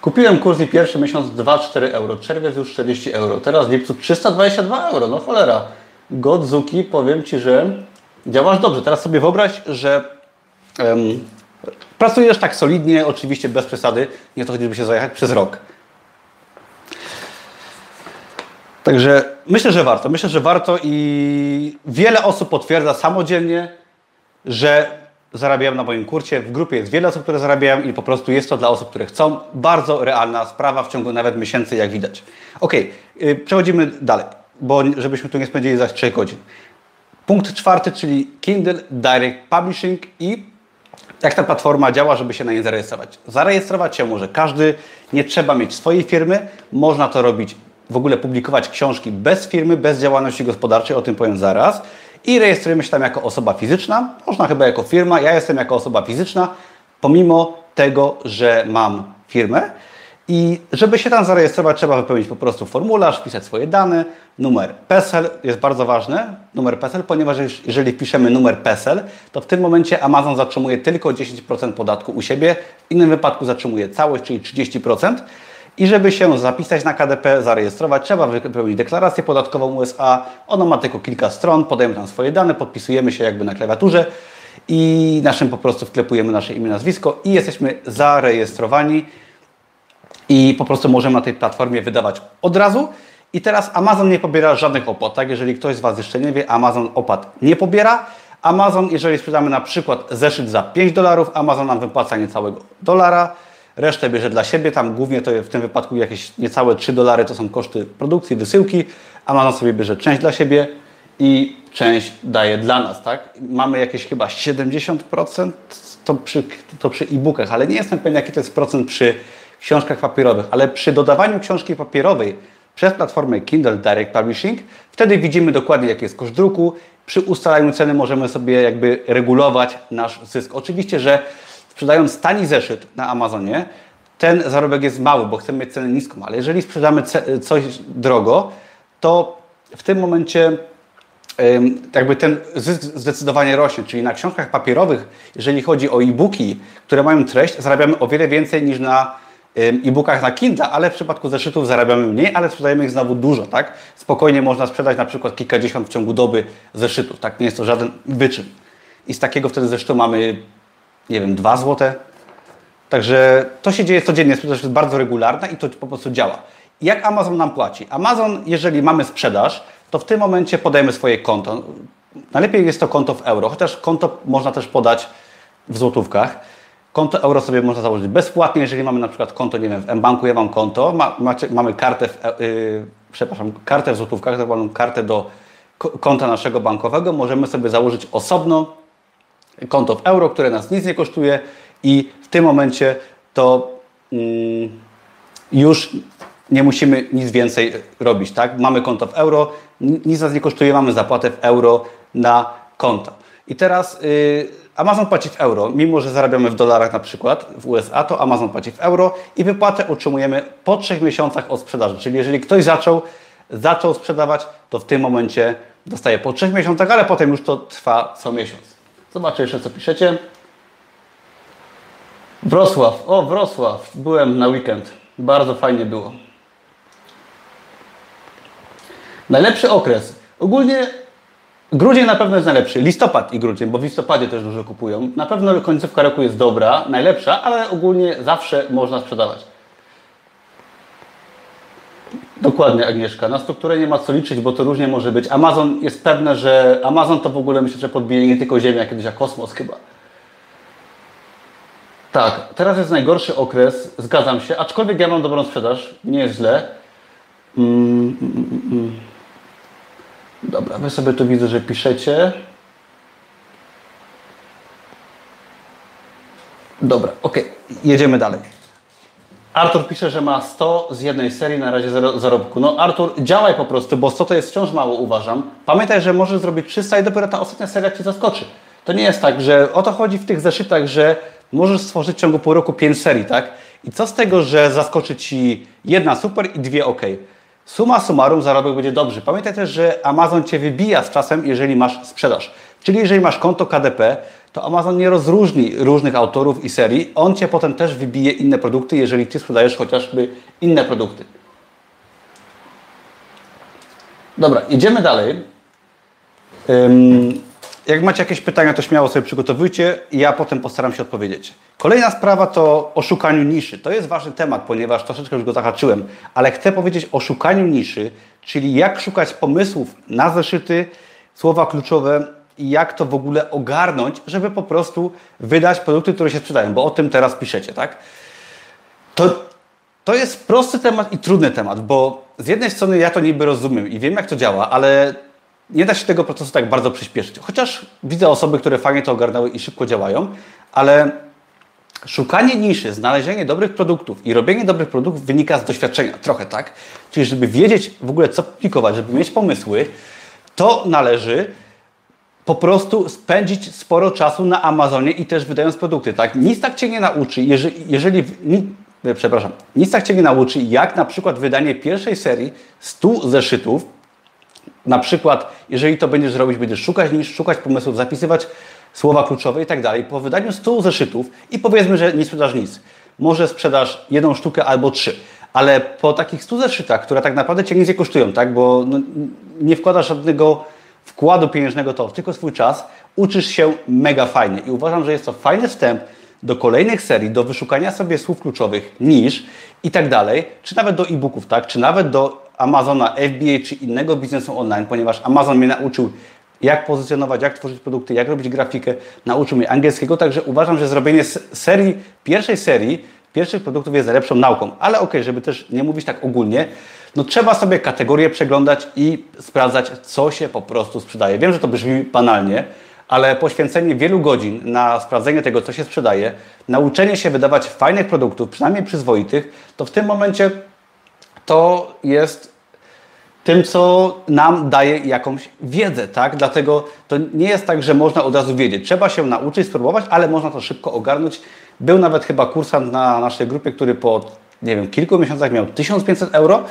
Kupiłem kurs i pierwszy miesiąc 2-4 euro, czerwiec już 40 euro, teraz w lipcu 322 euro, no cholera. Godzuki, powiem Ci, że działasz dobrze. Teraz sobie wyobraź, że um, pracujesz tak solidnie, oczywiście bez przesady, nie to chodzi, żeby się zajechać, przez rok. Także myślę, że warto. Myślę, że warto i wiele osób potwierdza samodzielnie, że zarabiają na moim kurcie. W grupie jest wiele osób, które zarabiają i po prostu jest to dla osób, które chcą. Bardzo realna sprawa w ciągu nawet miesięcy, jak widać. Ok, przechodzimy dalej, bo żebyśmy tu nie spędzili za 3 godzin. Punkt czwarty, czyli Kindle Direct Publishing i jak ta platforma działa, żeby się na niej zarejestrować. Zarejestrować się może każdy, nie trzeba mieć swojej firmy, można to robić, w ogóle publikować książki bez firmy, bez działalności gospodarczej, o tym powiem zaraz. I rejestrujemy się tam jako osoba fizyczna, można chyba jako firma, ja jestem jako osoba fizyczna, pomimo tego, że mam firmę. I żeby się tam zarejestrować, trzeba wypełnić po prostu formularz, wpisać swoje dane, numer PESEL jest bardzo ważny, numer PESEL, ponieważ jeżeli wpiszemy numer PESEL, to w tym momencie Amazon zatrzymuje tylko 10% podatku u siebie, w innym wypadku zatrzymuje całość, czyli 30%. I żeby się zapisać na KDP, zarejestrować, trzeba wypełnić deklarację podatkową USA. Ona ma tylko kilka stron, podajemy tam swoje dane, podpisujemy się jakby na klawiaturze i naszym po prostu wklepujemy nasze imię, nazwisko i jesteśmy zarejestrowani. i po prostu możemy na tej platformie wydawać od razu. I teraz Amazon nie pobiera żadnych opłat, tak? Jeżeli ktoś z Was jeszcze nie wie, Amazon opłat nie pobiera. Amazon, jeżeli sprzedamy na przykład zeszyt za 5 dolarów, Amazon nam wypłaca niecałego dolara, resztę bierze dla siebie, tam głównie to w tym wypadku jakieś niecałe 3 dolary to są koszty produkcji, wysyłki, Amazon sobie bierze część dla siebie i część daje dla nas, tak? Mamy jakieś chyba 70% to przy, to przy e-bookach, ale nie jestem pewien jaki to jest procent przy książkach papierowych, ale przy dodawaniu książki papierowej przez platformę Kindle Direct Publishing, wtedy widzimy dokładnie jaki jest koszt druku, przy ustalaniu ceny możemy sobie jakby regulować nasz zysk. Oczywiście, że sprzedając tani zeszyt na Amazonie, ten zarobek jest mały, bo chcemy mieć cenę niską, ale jeżeli sprzedamy coś drogo, to w tym momencie jakby ten zysk zdecydowanie rośnie, czyli na książkach papierowych, jeżeli chodzi o e-booki, które mają treść, zarabiamy o wiele więcej niż na e-bookach na Kindle, ale w przypadku zeszytów zarabiamy mniej, ale sprzedajemy ich znowu dużo, tak? Spokojnie można sprzedać na przykład kilkadziesiąt w ciągu doby zeszytów, tak? Nie jest to żaden wyczyn. I z takiego wtedy zeszytu mamy, nie wiem, dwa złote. Także to się dzieje codziennie, sprzedaż jest bardzo regularna i to po prostu działa. Jak Amazon nam płaci? Amazon, jeżeli mamy sprzedaż, to w tym momencie podajemy swoje konto. Najlepiej jest to konto w euro, chociaż konto można też podać w złotówkach. Konto euro sobie można założyć bezpłatnie, jeżeli mamy na przykład konto, nie wiem, w mBanku ja mam konto, ma, macie, mamy kartę w, yy, przepraszam, kartę w złotówkach, tak zwaną kartę do konta naszego bankowego, możemy sobie założyć osobno konto w euro, które nas nic nie kosztuje i w tym momencie to yy, już nie musimy nic więcej robić, tak? Mamy konto w euro, nic nas nie kosztuje, mamy zapłatę w euro na konto. I teraz yy, Amazon płaci w euro, mimo że zarabiamy w dolarach na przykład w USA, to Amazon płaci w euro i wypłatę otrzymujemy po trzech miesiącach od sprzedaży. Czyli jeżeli ktoś zaczął, zaczął sprzedawać, to w tym momencie dostaje po trzech miesiącach, ale potem już to trwa co miesiąc. Zobaczę jeszcze, co piszecie. Wrocław. O, Wrocław. Byłem na weekend. Bardzo fajnie było. Najlepszy okres. Ogólnie grudzień na pewno jest najlepszy. Listopad i grudzień, bo w listopadzie też dużo kupują. Na pewno końcówka roku jest dobra, najlepsza, ale ogólnie zawsze można sprzedawać. Dokładnie, Agnieszka. Na strukturę nie ma co liczyć, bo to różnie może być. Amazon jest pewne, że Amazon to w ogóle myślę, że podbije nie tylko Ziemię, a kiedyś a kosmos chyba. Tak, teraz jest najgorszy okres, zgadzam się, aczkolwiek ja mam dobrą sprzedaż, nie jest źle. Mm, mm, mm. Dobra, wy sobie tu widzę, że piszecie. Dobra, ok, jedziemy dalej. Artur pisze, że ma 100 z jednej serii, na razie zero, zarobku. No Artur, działaj po prostu, bo 100 to jest wciąż mało, uważam. Pamiętaj, że możesz zrobić 300 i dopiero ta ostatnia seria Cię zaskoczy. To nie jest tak, że o to chodzi w tych zeszytach, że możesz stworzyć w ciągu pół roku 5 serii, tak? I co z tego, że zaskoczy Ci jedna super i dwie ok? Suma summarum zarobek będzie dobry. Pamiętaj też, że Amazon Cię wybija z czasem, jeżeli masz sprzedaż. Czyli jeżeli masz konto KDP, to Amazon nie rozróżni różnych autorów i serii. On Cię potem też wybije inne produkty, jeżeli Ty sprzedajesz chociażby inne produkty. Dobra, idziemy dalej. Jak macie jakieś pytania, to śmiało sobie przygotowujcie i ja potem postaram się odpowiedzieć. Kolejna sprawa to o szukaniu niszy. To jest ważny temat, ponieważ troszeczkę już go zahaczyłem, ale chcę powiedzieć o szukaniu niszy, czyli jak szukać pomysłów na zeszyty, słowa kluczowe i jak to w ogóle ogarnąć, żeby po prostu wydać produkty, które się sprzedają, bo o tym teraz piszecie, tak? To, to jest prosty temat i trudny temat, bo z jednej strony ja to niby rozumiem i wiem, jak to działa, ale nie da się tego procesu tak bardzo przyspieszyć. Chociaż widzę osoby, które fajnie to ogarnęły i szybko działają, ale szukanie niszy, znalezienie dobrych produktów i robienie dobrych produktów wynika z doświadczenia, trochę tak. Czyli żeby wiedzieć w ogóle co publikować, żeby mieć pomysły, to należy po prostu spędzić sporo czasu na Amazonie i też wydając produkty, tak? Nic tak Cię nie nauczy, jeżeli, jeżeli przepraszam, nic tak Cię nie nauczy, jak na przykład wydanie pierwszej serii 100 zeszytów, na przykład, jeżeli to będziesz robić, będziesz szukać niż, szukać pomysłów, zapisywać słowa kluczowe i tak dalej. Po wydaniu 100 zeszytów i powiedzmy, że nie sprzedasz nic. Może sprzedasz jedną sztukę albo trzy. Ale po takich 100 zeszytach, które tak naprawdę Cię nic nie kosztują, tak? bo no, nie wkładasz żadnego wkładu pieniężnego to, tylko swój czas, uczysz się mega fajnie. I uważam, że jest to fajny wstęp do kolejnych serii, do wyszukania sobie słów kluczowych, niż i tak dalej, czy nawet do e-booków, tak? czy nawet do Amazona, FBA czy innego biznesu online, ponieważ Amazon mnie nauczył jak pozycjonować, jak tworzyć produkty, jak robić grafikę, nauczył mnie angielskiego, także uważam, że zrobienie serii, pierwszej serii, pierwszych produktów jest lepszą nauką. Ale ok, żeby też nie mówić tak ogólnie, no trzeba sobie kategorie przeglądać i sprawdzać, co się po prostu sprzedaje. Wiem, że to brzmi banalnie, ale poświęcenie wielu godzin na sprawdzenie tego, co się sprzedaje, nauczenie się wydawać fajnych produktów, przynajmniej przyzwoitych, to w tym momencie to jest tym, co nam daje jakąś wiedzę, tak? Dlatego to nie jest tak, że można od razu wiedzieć. Trzeba się nauczyć, spróbować, ale można to szybko ogarnąć. Był nawet chyba kursant na naszej grupie, który po, nie wiem, kilku miesiącach miał 1500 euro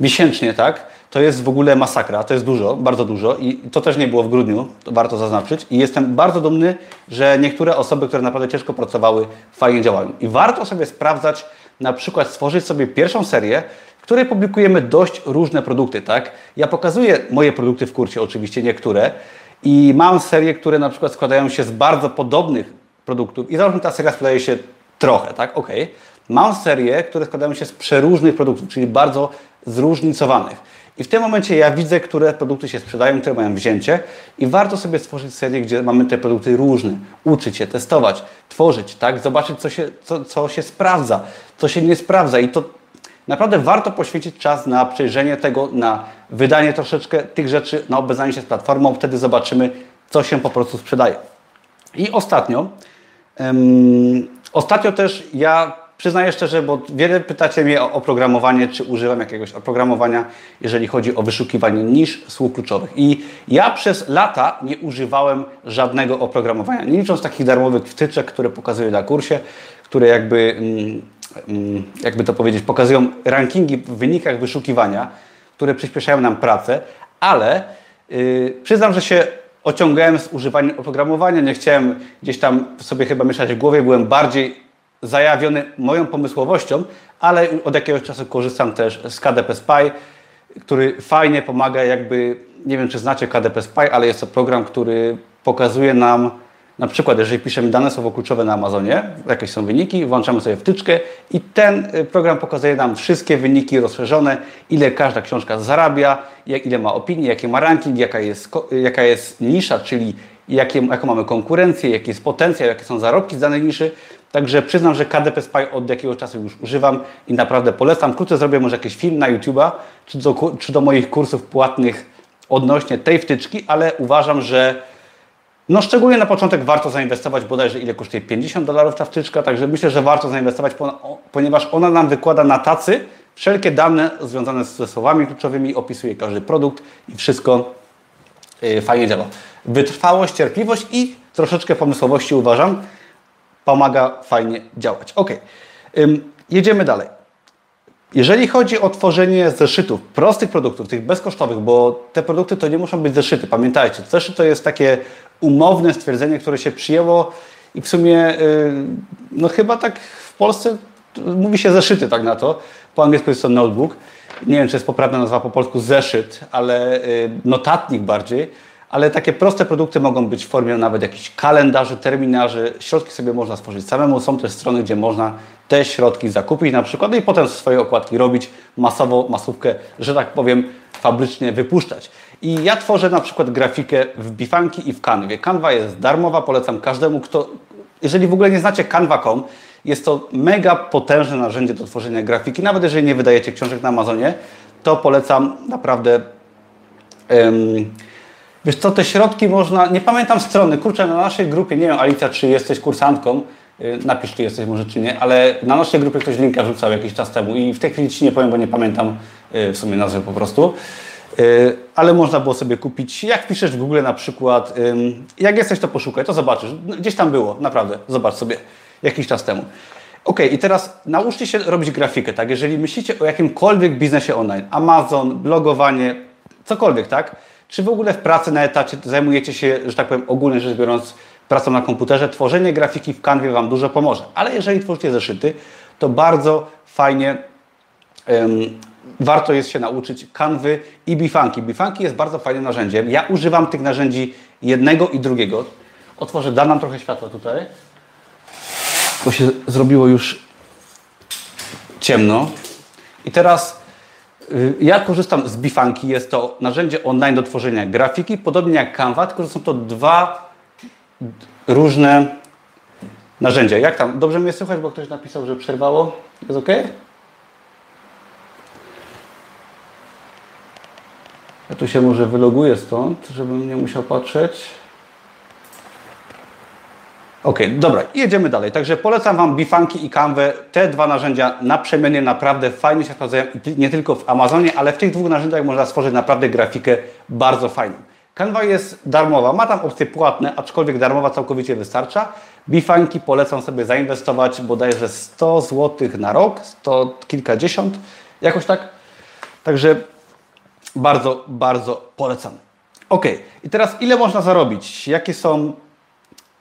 miesięcznie, tak? To jest w ogóle masakra, to jest dużo, bardzo dużo i to też nie było w grudniu, to warto zaznaczyć. I jestem bardzo dumny, że niektóre osoby, które naprawdę ciężko pracowały, fajnie działają. I warto sobie sprawdzać, na przykład stworzyć sobie pierwszą serię, w której publikujemy dość różne produkty, tak? Ja pokazuję moje produkty w kursie, oczywiście niektóre, i mam serie, które na przykład składają się z bardzo podobnych produktów i załóżmy ta seria sprzedaje się trochę, tak? Ok. Mam serie, które składają się z przeróżnych produktów, czyli bardzo zróżnicowanych. I w tym momencie ja widzę, które produkty się sprzedają, które mają wzięcie i warto sobie stworzyć serię, gdzie mamy te produkty różne, uczyć się, testować, tworzyć, tak? zobaczyć, co się, co, co się sprawdza, co się nie sprawdza i to naprawdę warto poświęcić czas na przejrzenie tego, na wydanie troszeczkę tych rzeczy, na obeznanie się z platformą, wtedy zobaczymy, co się po prostu sprzedaje. I ostatnio, um, ostatnio też ja Przyznaję szczerze, bo wiele pytacie mnie o oprogramowanie, czy używam jakiegoś oprogramowania, jeżeli chodzi o wyszukiwanie niż słów kluczowych. I ja przez lata nie używałem żadnego oprogramowania, nie licząc takich darmowych wtyczek, które pokazuję na kursie, które jakby, mm, jakby to powiedzieć, pokazują rankingi w wynikach wyszukiwania, które przyspieszają nam pracę, ale yy, przyznam, że się ociągałem z używaniem oprogramowania, nie chciałem gdzieś tam sobie chyba mieszać w głowie, byłem bardziej zajawiony moją pomysłowością, ale od jakiegoś czasu korzystam też z KDP Spy, który fajnie pomaga jakby, nie wiem czy znacie KDP Spy, ale jest to program, który pokazuje nam na przykład, jeżeli piszemy dane słowo kluczowe na Amazonie, jakieś są wyniki, włączamy sobie wtyczkę i ten y, program pokazuje nam wszystkie wyniki rozszerzone, ile każda książka zarabia, ile ma opinii, jaki ma ranking, jaka jest, jaka jest nisza, czyli jakie, jaką mamy konkurencję, jaki jest potencjał, jakie są zarobki z danej niszy. Także przyznam, że KDP Spy od jakiegoś czasu już używam i naprawdę polecam. Wkrótce zrobię może jakiś film na YouTube'a, czy do, czy do moich kursów płatnych odnośnie tej wtyczki, ale uważam, że no szczególnie na początek warto zainwestować bodajże ile kosztuje 50 dolarów ta wtyczka, także myślę, że warto zainwestować, ponieważ ona nam wykłada na tacy wszelkie dane związane ze słowami kluczowymi, opisuje każdy produkt i wszystko y, fajnie działa. Wytrwałość, cierpliwość i troszeczkę pomysłowości uważam, pomaga fajnie działać. Ok, jedziemy dalej. Jeżeli chodzi o tworzenie zeszytów, prostych produktów, tych bezkosztowych, bo te produkty to nie muszą być zeszyty, pamiętajcie, zeszyt to jest takie umowne stwierdzenie, które się przyjęło i w sumie, y, no chyba tak w Polsce mówi się zeszyty tak na to, po angielsku jest to notebook, nie wiem czy jest poprawna nazwa po polsku zeszyt, ale y, notatnik bardziej, ale takie proste produkty mogą być w formie nawet jakichś kalendarzy, terminarzy. Środki sobie można stworzyć samemu. Są też strony, gdzie można te środki zakupić na przykład i potem swoje okładki robić, masowo, masówkę, że tak powiem, fabrycznie wypuszczać. I ja tworzę na przykład grafikę w Bifanki i w Canwie. Canva jest darmowa, polecam każdemu, kto... Jeżeli w ogóle nie znacie canva.com, jest to mega potężne narzędzie do tworzenia grafiki. Nawet jeżeli nie wydajecie książek na Amazonie, to polecam naprawdę... Wiesz co, te środki można, nie pamiętam strony, kurczę, na naszej grupie, nie wiem Alicja, czy jesteś kursantką, y, napisz, czy jesteś może, czy nie, ale na naszej grupie ktoś linka rzucał jakiś czas temu i w tej chwili Ci nie powiem, bo nie pamiętam y, w sumie nazwy po prostu, y, ale można było sobie kupić, jak piszesz w Google na przykład, jak jesteś to poszukaj, to zobaczysz, gdzieś tam było, naprawdę, zobacz sobie, jakiś czas temu. Ok, i teraz nauczcie się robić grafikę, tak? Jeżeli myślicie o jakimkolwiek biznesie online, Amazon, blogowanie, cokolwiek, tak? Czy w ogóle w pracy na etacie zajmujecie się, że tak powiem, ogólnie rzecz biorąc, pracą na komputerze, tworzenie grafiki w kanwie Wam dużo pomoże. Ale jeżeli tworzycie zeszyty, to bardzo fajnie um, warto jest się nauczyć kanwy i bifanki. Bifanki jest bardzo fajnym narzędziem. Ja używam tych narzędzi jednego i drugiego. Otworzę, da nam trochę światła tutaj. Bo się zrobiło już ciemno. I teraz ja korzystam z Bifanki. Jest to narzędzie online do tworzenia grafiki, podobnie jak Canva, tylko że są to dwa różne narzędzia. Jak tam? Dobrze mnie słychać, bo ktoś napisał, że przerwało. Jest ok? Ja tu się może wyloguję stąd, żebym nie musiał patrzeć. Ok, dobra, jedziemy dalej. Także polecam Wam Bifanki i Canwę. Te dwa narzędzia naprzemiennie naprawdę fajnie się sprawdzają nie tylko w Amazonie, ale w tych dwóch narzędziach można stworzyć naprawdę grafikę bardzo fajną. Canva jest darmowa, ma tam opcje płatne, aczkolwiek darmowa całkowicie wystarcza. Bifanki polecam sobie zainwestować bodajże 100 zł na rok, 100 kilkadziesiąt, jakoś tak. Także bardzo, bardzo polecam. Ok, i teraz ile można zarobić? Jakie są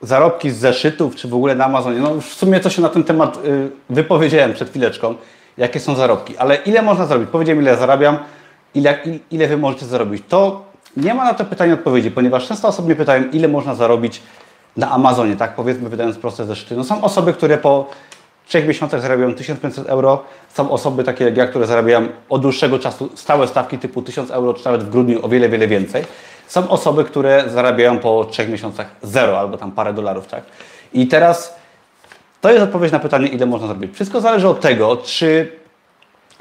zarobki z zeszytów, czy w ogóle na Amazonie? No w sumie to się na ten temat y, wypowiedziałem przed chwileczką, jakie są zarobki, ale ile można zarobić? Powiedziałem ile zarabiam, ile, ile Wy możecie zarobić. To nie ma na to pytania odpowiedzi, ponieważ często osoby mnie pytają, ile można zarobić na Amazonie, tak powiedzmy wydając proste zeszyty. No są osoby, które po trzech miesiącach zarabiają 1500 euro. Są osoby takie jak ja, które zarabiają od dłuższego czasu stałe stawki typu 1000 euro, czy nawet w grudniu o wiele, wiele więcej. Są osoby, które zarabiają po trzech miesiącach zero albo tam parę dolarów, tak? I teraz to jest odpowiedź na pytanie, ile można zrobić. Wszystko zależy od tego, czy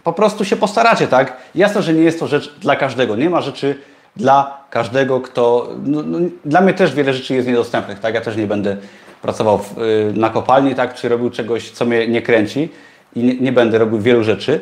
po prostu się postaracie, tak? Jasne, że nie jest to rzecz dla każdego. Nie ma rzeczy dla każdego, kto. No, no, dla mnie też wiele rzeczy jest niedostępnych, tak? Ja też nie będę pracował w, y, na kopalni, tak? Czy robił czegoś, co mnie nie kręci i nie, nie będę robił wielu rzeczy.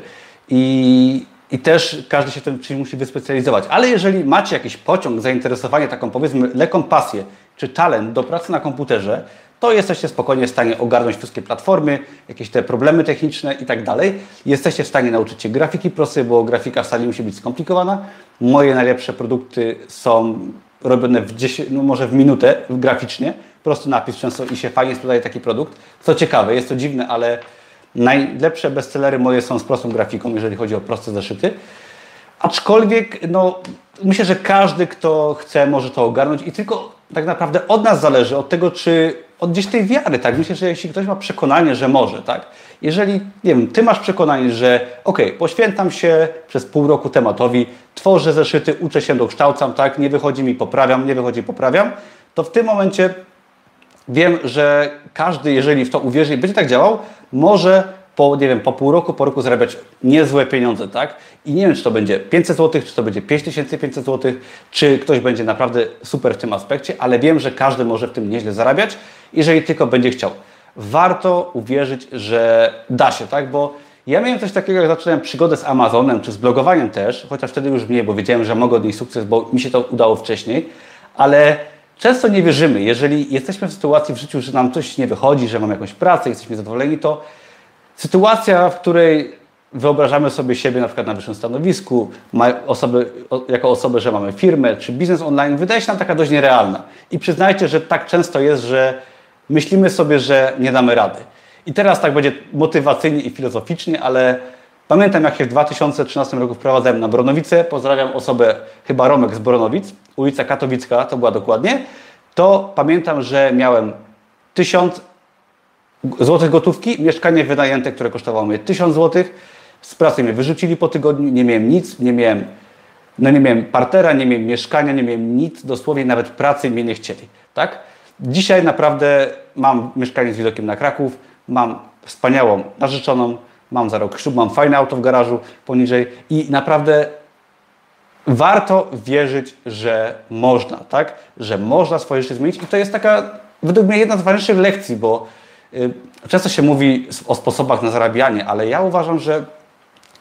I, I też każdy się w tym czymś musi wyspecjalizować. Ale jeżeli macie jakiś pociąg, zainteresowanie, taką powiedzmy lekką pasję czy talent do pracy na komputerze, to jesteście spokojnie w stanie ogarnąć wszystkie platformy, jakieś te problemy techniczne i tak dalej. Jesteście w stanie nauczyć się grafiki prostej, bo grafika wcale nie musi być skomplikowana. Moje najlepsze produkty są robione w 10, no może w minutę graficznie. Prosty napis często i się fajnie sprzedaje taki produkt. Co ciekawe, jest to dziwne, ale najlepsze bestsellery moje są z prostą grafiką, jeżeli chodzi o proste zeszyty. Aczkolwiek, no, myślę, że każdy, kto chce, może to ogarnąć i tylko tak naprawdę od nas zależy, od tego, czy od gdzieś tej wiary, tak? Myślę, że jeśli ktoś ma przekonanie, że może, tak? Jeżeli, nie wiem, ty masz przekonanie, że ok, poświęcam się przez pół roku tematowi, tworzę zeszyty, uczę się, dokształcam, tak? Nie wychodzi mi, poprawiam, nie wychodzi, poprawiam, to w tym momencie wiem, że każdy, jeżeli w to uwierzy i będzie tak działał, może po, nie wiem, po pół roku, po roku zarabiać niezłe pieniądze, tak? I nie wiem, czy to będzie 500 zł, czy to będzie 5500 zł, czy ktoś będzie naprawdę super w tym aspekcie, ale wiem, że każdy może w tym nieźle zarabiać, jeżeli tylko będzie chciał. Warto uwierzyć, że da się, tak? Bo ja miałem coś takiego, jak zacząłem przygodę z Amazonem, czy z blogowaniem też, chociaż wtedy już mniej, bo wiedziałem, że mogę odnieść sukces, bo mi się to udało wcześniej, ale często nie wierzymy. Jeżeli jesteśmy w sytuacji w życiu, że nam coś nie wychodzi, że mamy jakąś pracę, jesteśmy zadowoleni, to Sytuacja, w której wyobrażamy sobie siebie na przykład na wyższym stanowisku, osoby, jako osobę, że mamy firmę czy biznes online, wydaje się nam taka dość nierealna. I przyznajcie, że tak często jest, że myślimy sobie, że nie damy rady. I teraz tak będzie motywacyjnie i filozoficznie, ale pamiętam jak się w 2013 roku wprowadzałem na Bronowice, pozdrawiam osobę, chyba Romek z Bronowic, ulica Katowicka to była dokładnie, to pamiętam, że miałem 1000 złotych gotówki, mieszkanie wynajęte, które kosztowało mnie 1000 złotych. Z pracy mnie wyrzucili po tygodniu, nie miałem nic, nie miałem, no nie miałem partera, nie miałem mieszkania, nie miałem nic, dosłownie nawet pracy mnie nie chcieli. Tak? Dzisiaj naprawdę mam mieszkanie z widokiem na Kraków, mam wspaniałą narzeczoną, mam za rok ślub, mam fajne auto w garażu poniżej i naprawdę warto wierzyć, że można, tak? Że można swoje życie zmienić i to jest taka według mnie jedna z ważniejszych lekcji, bo Y, często się mówi o sposobach na zarabianie, ale ja uważam, że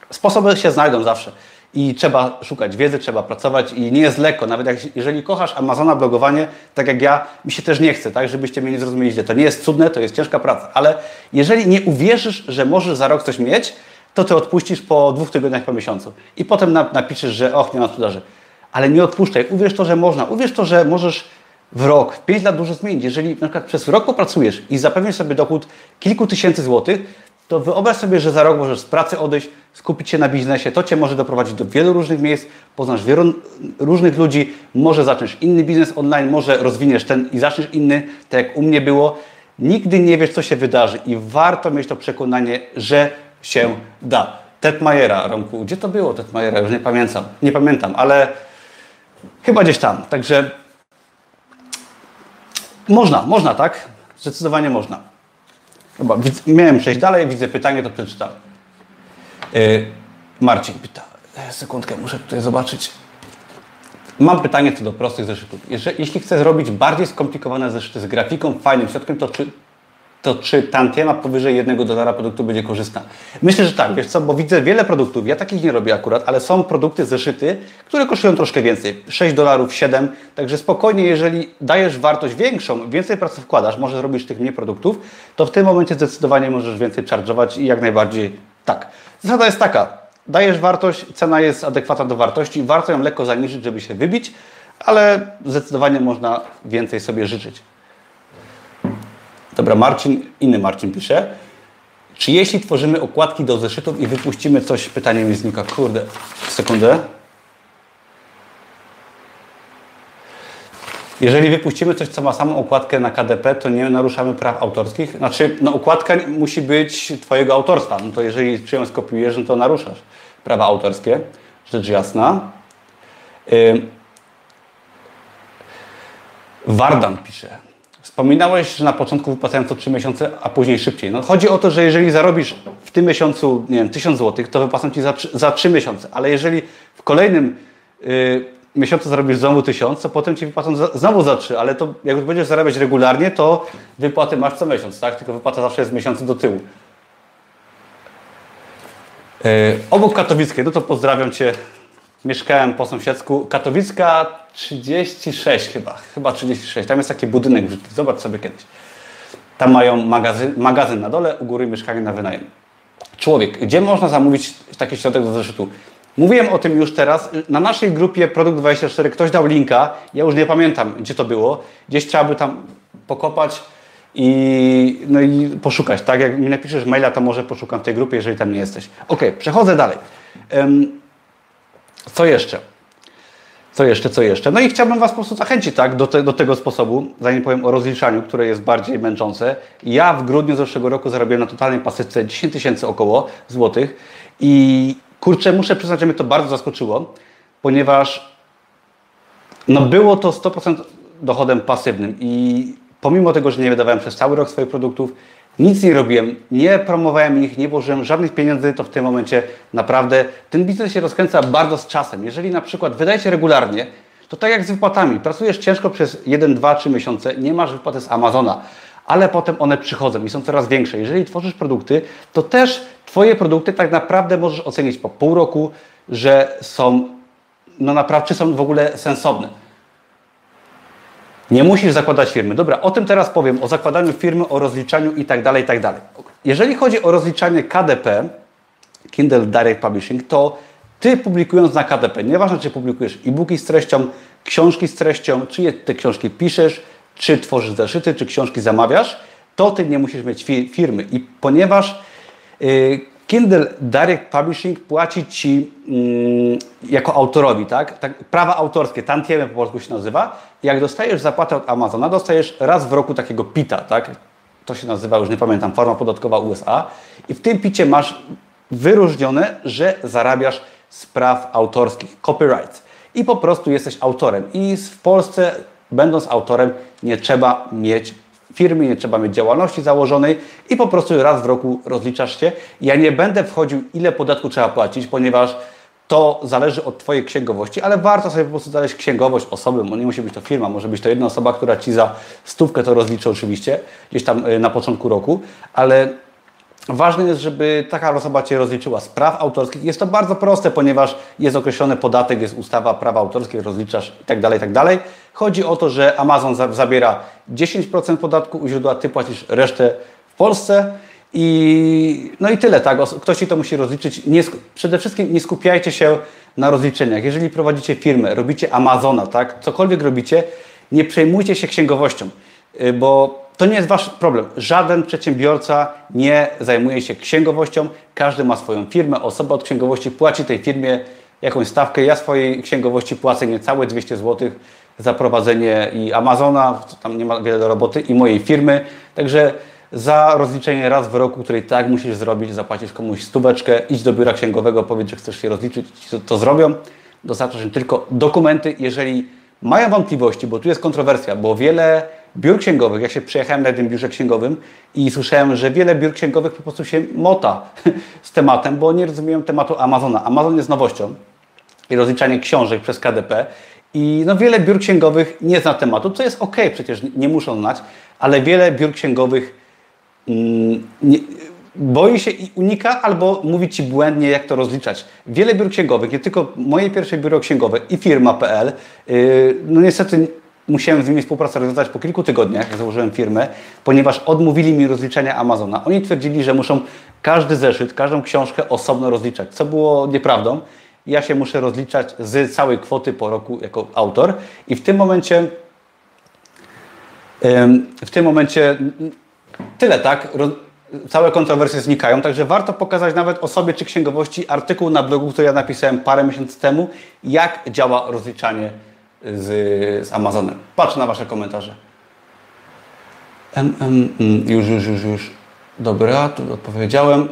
sposoby się znajdą zawsze. I trzeba szukać wiedzy, trzeba pracować i nie jest lekko. Nawet jak, jeżeli kochasz Amazona, blogowanie, tak jak ja, mi się też nie chce, tak, żebyście mnie nie zrozumieli. To nie jest cudne, to jest ciężka praca, ale jeżeli nie uwierzysz, że możesz za rok coś mieć, to ty odpuścisz po dwóch tygodniach, po miesiącu. I potem napiszesz, że och, nie ma sprzedaży. Ale nie odpuszczaj. Uwierz to, że można. Uwierz to, że możesz w rok, w 5 lat dużo zmienić. Jeżeli na przykład przez rok popracujesz i zapewnisz sobie dochód kilku tysięcy złotych, to wyobraź sobie, że za rok możesz z pracy odejść, skupić się na biznesie. To Cię może doprowadzić do wielu różnych miejsc, poznasz wielu różnych ludzi, może zaczniesz inny biznes online, może rozwiniesz ten i zaczniesz inny, tak jak u mnie było. Nigdy nie wiesz, co się wydarzy i warto mieć to przekonanie, że się da. Ted Majera, Romku, gdzie to było Ted Majera? Już nie pamiętam, nie pamiętam, ale chyba gdzieś tam. Także można, można, tak? Zdecydowanie można. Chyba, miałem przejść dalej, widzę pytanie, to przeczytam. Yy, Marcin pyta. E, sekundkę, muszę tutaj zobaczyć. Mam pytanie co do prostych zeszytów. jeśli chcę zrobić bardziej skomplikowane zeszyty z grafiką, fajnym środkiem, to czy, to czy tantiema powyżej jednego dolara produktu będzie korzystna? Myślę, że tak, wiesz co, bo widzę wiele produktów, ja takich nie robię akurat, ale są produkty, zeszyty, które kosztują troszkę więcej, 6 dolarów, 7, także spokojnie, jeżeli dajesz wartość większą, więcej pracy wkładasz, może zrobić tych mniej produktów, to w tym momencie zdecydowanie możesz więcej charge'ować i jak najbardziej tak. Zasada jest taka, dajesz wartość, cena jest adekwatna do wartości, warto ją lekko zaniżyć, żeby się wybić, ale zdecydowanie można więcej sobie życzyć. Dobra, Marcin, inny Marcin pisze. Czy jeśli tworzymy okładki do zeszytów i wypuścimy coś, pytanie mi znika, kurde, sekundę. Jeżeli wypuścimy coś, co ma samą okładkę na KDP, to nie naruszamy praw autorskich. Znaczy, no okładka musi być Twojego autorstwa. No to jeżeli czy skopiujesz, no to naruszasz prawa autorskie. Rzecz jasna. Wardan pisze. Wspominałeś, że na początku wypłacają to 3 miesiące, a później szybciej. No, chodzi o to, że jeżeli zarobisz w tym miesiącu, nie wiem, 1000 zł, to wypłacą Ci za, za 3 miesiące, ale jeżeli w kolejnym y, miesiącu zarobisz znowu 1000, to potem Ci wypłacą za, znowu za 3, ale to jak będziesz zarabiać regularnie, to wypłaty masz co miesiąc, tak? Tylko wypłata zawsze jest miesiąc do tyłu. Y, obok Katowickiej, no to pozdrawiam Cię. Mieszkałem po sąsiedzku. Katowicka 36 chyba, chyba 36. Tam jest taki budynek zobacz sobie kiedyś. Tam mają magazyn, magazyn na dole, u góry mieszkanie na wynajem. Człowiek, gdzie można zamówić taki środek do zeszytu? Mówiłem o tym już teraz. Na naszej grupie Produkt 24 ktoś dał linka, ja już nie pamiętam, gdzie to było. Gdzieś trzeba by tam pokopać i, no i poszukać. Tak, jak mi napiszesz maila, to może poszukam w tej grupie, jeżeli tam nie jesteś. Ok, przechodzę dalej. Co jeszcze? Co jeszcze, co jeszcze? No i chciałbym Was po prostu zachęcić tak, do, te, do tego sposobu, zanim powiem o rozliczaniu, które jest bardziej męczące. Ja w grudniu zeszłego roku zarobiłem na totalnej pasywce 10 tysięcy około złotych i kurczę, muszę przyznać, że mnie to bardzo zaskoczyło, ponieważ no było to 100% dochodem pasywnym i pomimo tego, że nie wydawałem przez cały rok swoich produktów, nic nie robiłem, nie promowałem ich, nie włożyłem żadnych pieniędzy, to w tym momencie naprawdę ten biznes się rozkręca bardzo z czasem. Jeżeli na przykład wydajecie regularnie, to tak jak z wypłatami, pracujesz ciężko przez 1, 2, 3 miesiące, nie masz wypłaty z Amazona, ale potem one przychodzą i są coraz większe. Jeżeli tworzysz produkty, to też Twoje produkty tak naprawdę możesz ocenić po pół roku, że są, no naprawdę, czy są w ogóle sensowne. Nie musisz zakładać firmy. Dobra, o tym teraz powiem, o zakładaniu firmy, o rozliczaniu i tak dalej, i tak dalej. Jeżeli chodzi o rozliczanie KDP, Kindle Direct Publishing, to Ty publikując na KDP, nieważne czy publikujesz e-booki z treścią, książki z treścią, czy te książki piszesz, czy tworzysz zeszyty, czy książki zamawiasz, to Ty nie musisz mieć firmy. I ponieważ yy, Kindle Direct Publishing płaci Ci mm, jako autorowi, tak? tak? Prawa autorskie, tantiemy po polsku się nazywa. Jak dostajesz zapłatę od Amazona, dostajesz raz w roku takiego PITA, tak? To się nazywa, już nie pamiętam, forma podatkowa USA. I w tym PITie masz wyróżnione, że zarabiasz z praw autorskich, copyrights. I po prostu jesteś autorem. I w Polsce, będąc autorem, nie trzeba mieć firmy, nie trzeba mieć działalności założonej i po prostu raz w roku rozliczasz się. Ja nie będę wchodził, ile podatku trzeba płacić, ponieważ to zależy od Twojej księgowości, ale warto sobie po prostu znaleźć księgowość osoby, bo nie musi być to firma, może być to jedna osoba, która Ci za stówkę to rozliczy oczywiście, gdzieś tam y, na początku roku, ale Ważne jest, żeby taka osoba Cię rozliczyła z praw autorskich. Jest to bardzo proste, ponieważ jest określony podatek, jest ustawa prawa autorskie, rozliczasz itd., tak itd. Tak Chodzi o to, że Amazon za zabiera 10% podatku u źródła, Ty płacisz resztę w Polsce i no i tyle, tak? Ktoś Ci to musi rozliczyć. Nie, przede wszystkim nie skupiajcie się na rozliczeniach. Jeżeli prowadzicie firmę, robicie Amazona, tak? Cokolwiek robicie, nie przejmujcie się księgowością, y, bo to nie jest Wasz problem. Żaden przedsiębiorca nie zajmuje się księgowością. Każdy ma swoją firmę. Osoba od księgowości płaci tej firmie jakąś stawkę. Ja swojej księgowości płacę niecałe 200 zł za prowadzenie i Amazona, tam nie ma wiele do roboty, i mojej firmy. Także za rozliczenie raz w roku, której tak musisz zrobić, zapłacisz komuś stóweczkę, idź do biura księgowego, powiedz, że chcesz się rozliczyć, to, to zrobią. Dostarczasz im tylko dokumenty, jeżeli mają wątpliwości, bo tu jest kontrowersja, bo wiele biur księgowych, ja się przyjechałem na jednym biurze księgowym i słyszałem, że wiele biur księgowych po prostu się mota [laughs] z tematem, bo nie rozumieją tematu Amazona. Amazon jest nowością i rozliczanie książek przez KDP i no wiele biur księgowych nie zna tematu, co jest ok, przecież nie muszą znać, ale wiele biur księgowych mm, nie, boi się i unika albo mówi Ci błędnie, jak to rozliczać. Wiele biur księgowych, nie tylko moje pierwsze biuro księgowe i firma.pl, yy, no niestety musiałem z nimi współpracę rozwiązać po kilku tygodniach, jak założyłem firmę, ponieważ odmówili mi rozliczenia Amazona. Oni twierdzili, że muszą każdy zeszyt, każdą książkę osobno rozliczać, co było nieprawdą. Ja się muszę rozliczać z całej kwoty po roku jako autor i w tym momencie w tym momencie tyle, tak? Całe kontrowersje znikają, także warto pokazać nawet osobie czy księgowości artykuł na blogu, który ja napisałem parę miesięcy temu, jak działa rozliczanie z, z Amazonem. Patrzę na Wasze komentarze. Mm, już, już, już, już. Dobra, tu odpowiedziałem.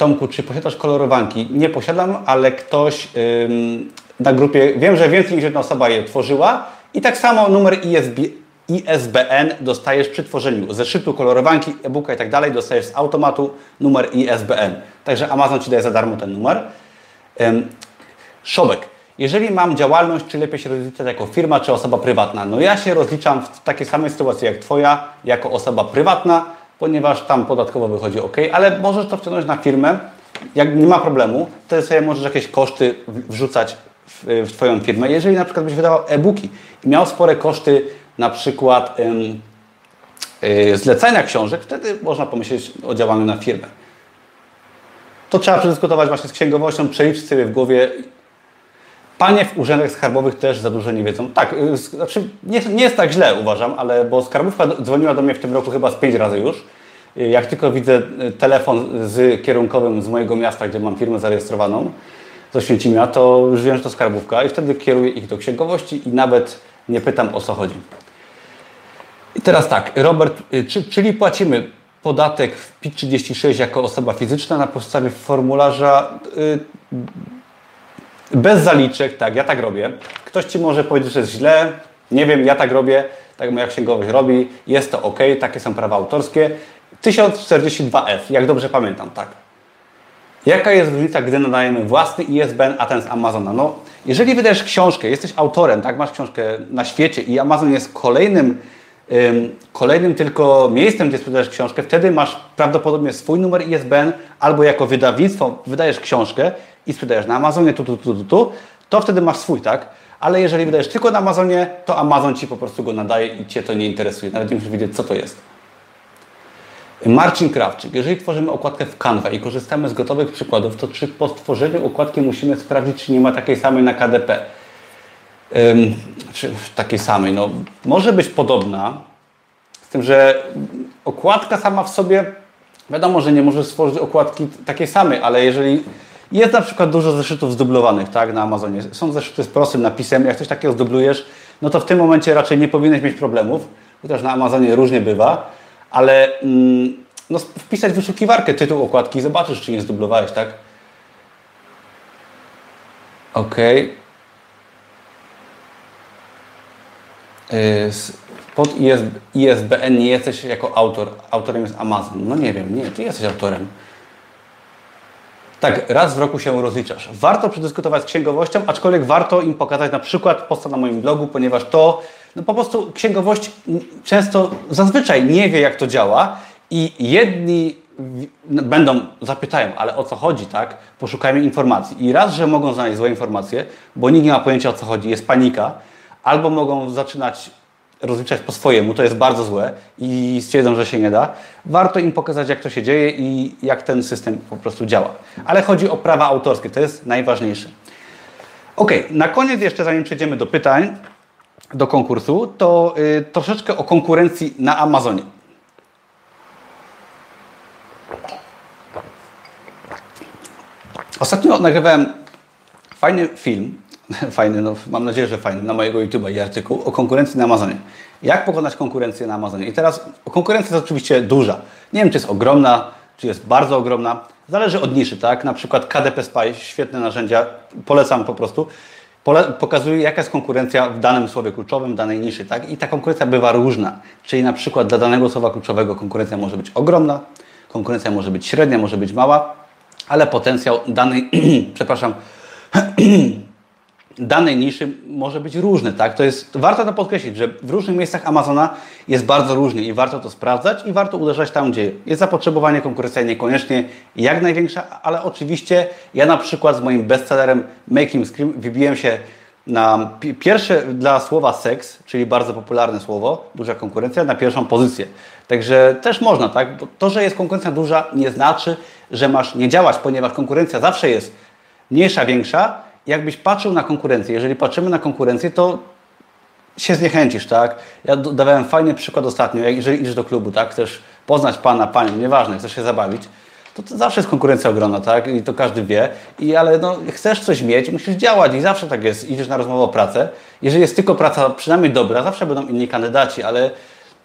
Tomku, czy posiadasz kolorowanki? Nie posiadam, ale ktoś ym, na grupie, wiem, że więcej niż jedna osoba je tworzyła i tak samo numer ISB, ISBN dostajesz przy tworzeniu zeszytu, kolorowanki, e-booka i tak dalej, dostajesz z automatu numer ISBN. Także Amazon Ci daje za darmo ten numer. Ym, Szobek. Jeżeli mam działalność, czy lepiej się rozliczać jako firma, czy osoba prywatna? No ja się rozliczam w takiej samej sytuacji jak Twoja, jako osoba prywatna, ponieważ tam podatkowo wychodzi ok, ale możesz to wciągnąć na firmę, jak nie ma problemu, to sobie możesz jakieś koszty wrzucać w, w Twoją firmę. Jeżeli na przykład byś wydawał e-booki i miał spore koszty, na przykład yy, zlecenia książek, wtedy można pomyśleć o działaniu na firmę. To trzeba przedyskutować właśnie z księgowością, przeliczyć sobie w głowie, Panie w urzędach skarbowych też za dużo nie wiedzą. Tak, y, znaczy nie, nie jest tak źle uważam, ale bo skarbówka dzwoniła do mnie w tym roku chyba z pięć razy już. Y, jak tylko widzę y, telefon z kierunkowym z mojego miasta, gdzie mam firmę zarejestrowaną, z Oświęcimia, to już wiem, że to skarbówka i wtedy kieruję ich do księgowości i nawet nie pytam o co chodzi. I teraz tak, Robert, czy, czyli płacimy podatek w PIT-36 jako osoba fizyczna na podstawie formularza bez zaliczek, tak, ja tak robię. Ktoś Ci może powiedzieć, że jest źle, nie wiem, ja tak robię, tak moja księgowość robi, jest to ok, takie są prawa autorskie. 1042F, jak dobrze pamiętam, tak. Jaka jest różnica, gdy nadajemy własny ISBN, a ten z Amazona? No, jeżeli wydajesz książkę, jesteś autorem, tak, masz książkę na świecie i Amazon jest kolejnym, ym, kolejnym tylko miejscem, gdzie sprzedajesz książkę, wtedy masz prawdopodobnie swój numer ISBN albo jako wydawnictwo wydajesz książkę i sprzedajesz na Amazonie tu, tu, tu, tu, tu, to wtedy masz swój, tak? Ale jeżeli wydajesz tylko na Amazonie, to Amazon Ci po prostu go nadaje i Cię to nie interesuje. Nawet nie musisz wiedzieć, co to jest. Marcin Krawczyk. Jeżeli tworzymy okładkę w Canva i korzystamy z gotowych przykładów, to czy po stworzeniu okładki musimy sprawdzić, czy nie ma takiej samej na KDP? Takiej samej? No, może być podobna, z tym, że okładka sama w sobie, wiadomo, że nie możesz stworzyć okładki takiej samej, ale jeżeli jest na przykład dużo zeszytów zdublowanych tak, na Amazonie. Są zeszyty z prostym napisem. Jak coś takiego zdublujesz, no to w tym momencie raczej nie powinieneś mieć problemów, chociaż na Amazonie różnie bywa, ale mm, no, wpisać wyszukiwarkę tytuł okładki i zobaczysz, czy nie zdublowałeś, tak? OK. Pod ISBN nie jesteś jako autor. Autorem jest Amazon. No nie wiem, nie, ty jesteś autorem. Tak, raz w roku się rozliczasz. Warto przedyskutować z księgowością, aczkolwiek warto im pokazać na przykład posta na moim blogu, ponieważ to no po prostu księgowość często, zazwyczaj nie wie jak to działa i jedni będą, zapytają, ale o co chodzi, tak? Poszukajmy informacji. I raz, że mogą znaleźć złe informacje, bo nikt nie ma pojęcia o co chodzi, jest panika, albo mogą zaczynać rozliczać po swojemu, to jest bardzo złe i stwierdzą, że się nie da, warto im pokazać, jak to się dzieje i jak ten system po prostu działa. Ale chodzi o prawa autorskie, to jest najważniejsze. Ok, na koniec jeszcze, zanim przejdziemy do pytań, do konkursu, to y, troszeczkę o konkurencji na Amazonie. Ostatnio nagrywałem fajny film [laughs] fajny, no, mam nadzieję, że fajny, na mojego YouTube'a i artykuł o konkurencji na Amazonie. Jak pokonać konkurencję na Amazonie? I teraz konkurencja jest oczywiście duża. Nie wiem, czy jest ogromna, czy jest bardzo ogromna. Zależy od niszy, tak? Na przykład KDP Spy, świetne narzędzia, polecam po prostu. Pole pokazuje, jaka jest konkurencja w danym słowie kluczowym, danej niszy, tak? I ta konkurencja bywa różna. Czyli na przykład dla danego słowa kluczowego konkurencja może być ogromna, konkurencja może być średnia, może być mała, ale potencjał danej, [clears throat] przepraszam, [clears throat] danej niszy może być różny, tak? To jest, warto to podkreślić, że w różnych miejscach Amazona jest bardzo różnie i warto to sprawdzać i warto uderzać tam, gdzie jest zapotrzebowanie, konkurencja niekoniecznie jak największa, ale oczywiście ja na przykład z moim bestsellerem Making Scream wybiłem się na pierwsze dla słowa seks, czyli bardzo popularne słowo, duża konkurencja, na pierwszą pozycję. Także też można, tak? Bo to, że jest konkurencja duża, nie znaczy, że masz nie działać, ponieważ konkurencja zawsze jest mniejsza, większa, jakbyś patrzył na konkurencję, jeżeli patrzymy na konkurencję, to się zniechęcisz, tak? Ja dawałem fajny przykład ostatnio, jeżeli idziesz do klubu, tak? Chcesz poznać pana, panią, nieważne, chcesz się zabawić, to, to zawsze jest konkurencja ogromna, tak? I to każdy wie. I, ale no, chcesz coś mieć, musisz działać i zawsze tak jest. Idziesz na rozmowę o pracę. Jeżeli jest tylko praca przynajmniej dobra, zawsze będą inni kandydaci, ale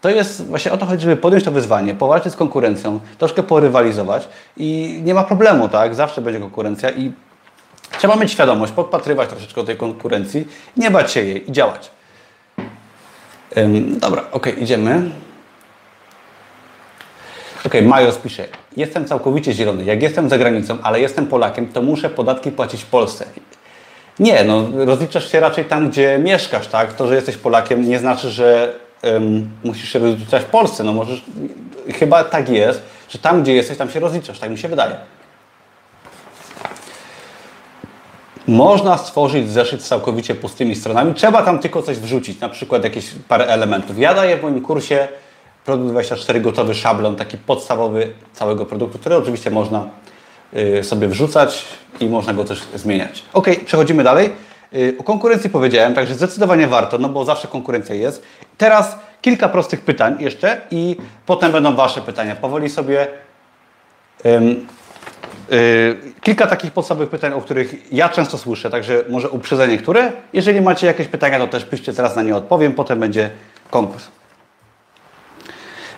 to jest właśnie o to chodzi, żeby podjąć to wyzwanie, powalczyć z konkurencją, troszkę porywalizować i nie ma problemu, tak? Zawsze będzie konkurencja i Trzeba mieć świadomość, podpatrywać troszeczkę tej konkurencji, nie bać się jej i działać. Ym, dobra, ok, idziemy. Ok, Majos pisze, jestem całkowicie zielony. Jak jestem za granicą, ale jestem Polakiem, to muszę podatki płacić w Polsce. Nie, no rozliczasz się raczej tam, gdzie mieszkasz, tak? To, że jesteś Polakiem nie znaczy, że ym, musisz się rozliczać w Polsce. No możesz, chyba tak jest, że tam, gdzie jesteś, tam się rozliczasz, tak mi się wydaje. Można stworzyć zeszyt z całkowicie pustymi stronami. Trzeba tam tylko coś wrzucić, na przykład jakieś parę elementów. Ja daję w moim kursie Produkt 24 gotowy szablon, taki podstawowy całego produktu, który oczywiście można y, sobie wrzucać i można go też zmieniać. Ok, przechodzimy dalej. Y, o konkurencji powiedziałem, także zdecydowanie warto, no bo zawsze konkurencja jest. Teraz kilka prostych pytań jeszcze i potem będą Wasze pytania. Powoli sobie kilka takich podstawowych pytań, o których ja często słyszę, także może uprzedzenie które. Jeżeli macie jakieś pytania, to też piszcie, teraz na nie odpowiem, potem będzie konkurs.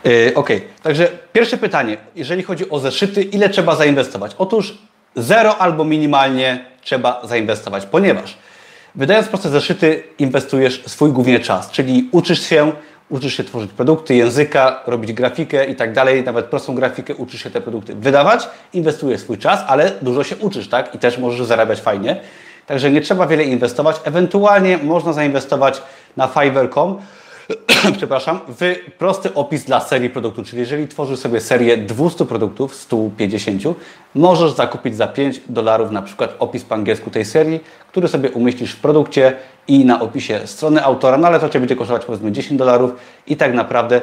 Yy, ok, także pierwsze pytanie, jeżeli chodzi o zeszyty, ile trzeba zainwestować? Otóż zero albo minimalnie trzeba zainwestować, ponieważ wydając proste zeszyty, inwestujesz swój głównie czas, czyli uczysz się uczysz się tworzyć produkty, języka, robić grafikę i tak dalej, nawet prostą grafikę, uczysz się te produkty wydawać, inwestujesz swój czas, ale dużo się uczysz, tak? I też możesz zarabiać fajnie. Także nie trzeba wiele inwestować. Ewentualnie można zainwestować na Fiverr.com, [clears throat] przepraszam, w prosty opis dla serii produktów. Czyli jeżeli tworzysz sobie serię 200 produktów, 150, możesz zakupić za 5 dolarów na przykład opis po angielsku tej serii, który sobie umieścisz w produkcie i na opisie strony autora, no ale to Cię będzie kosztować powiedzmy 10 dolarów i tak naprawdę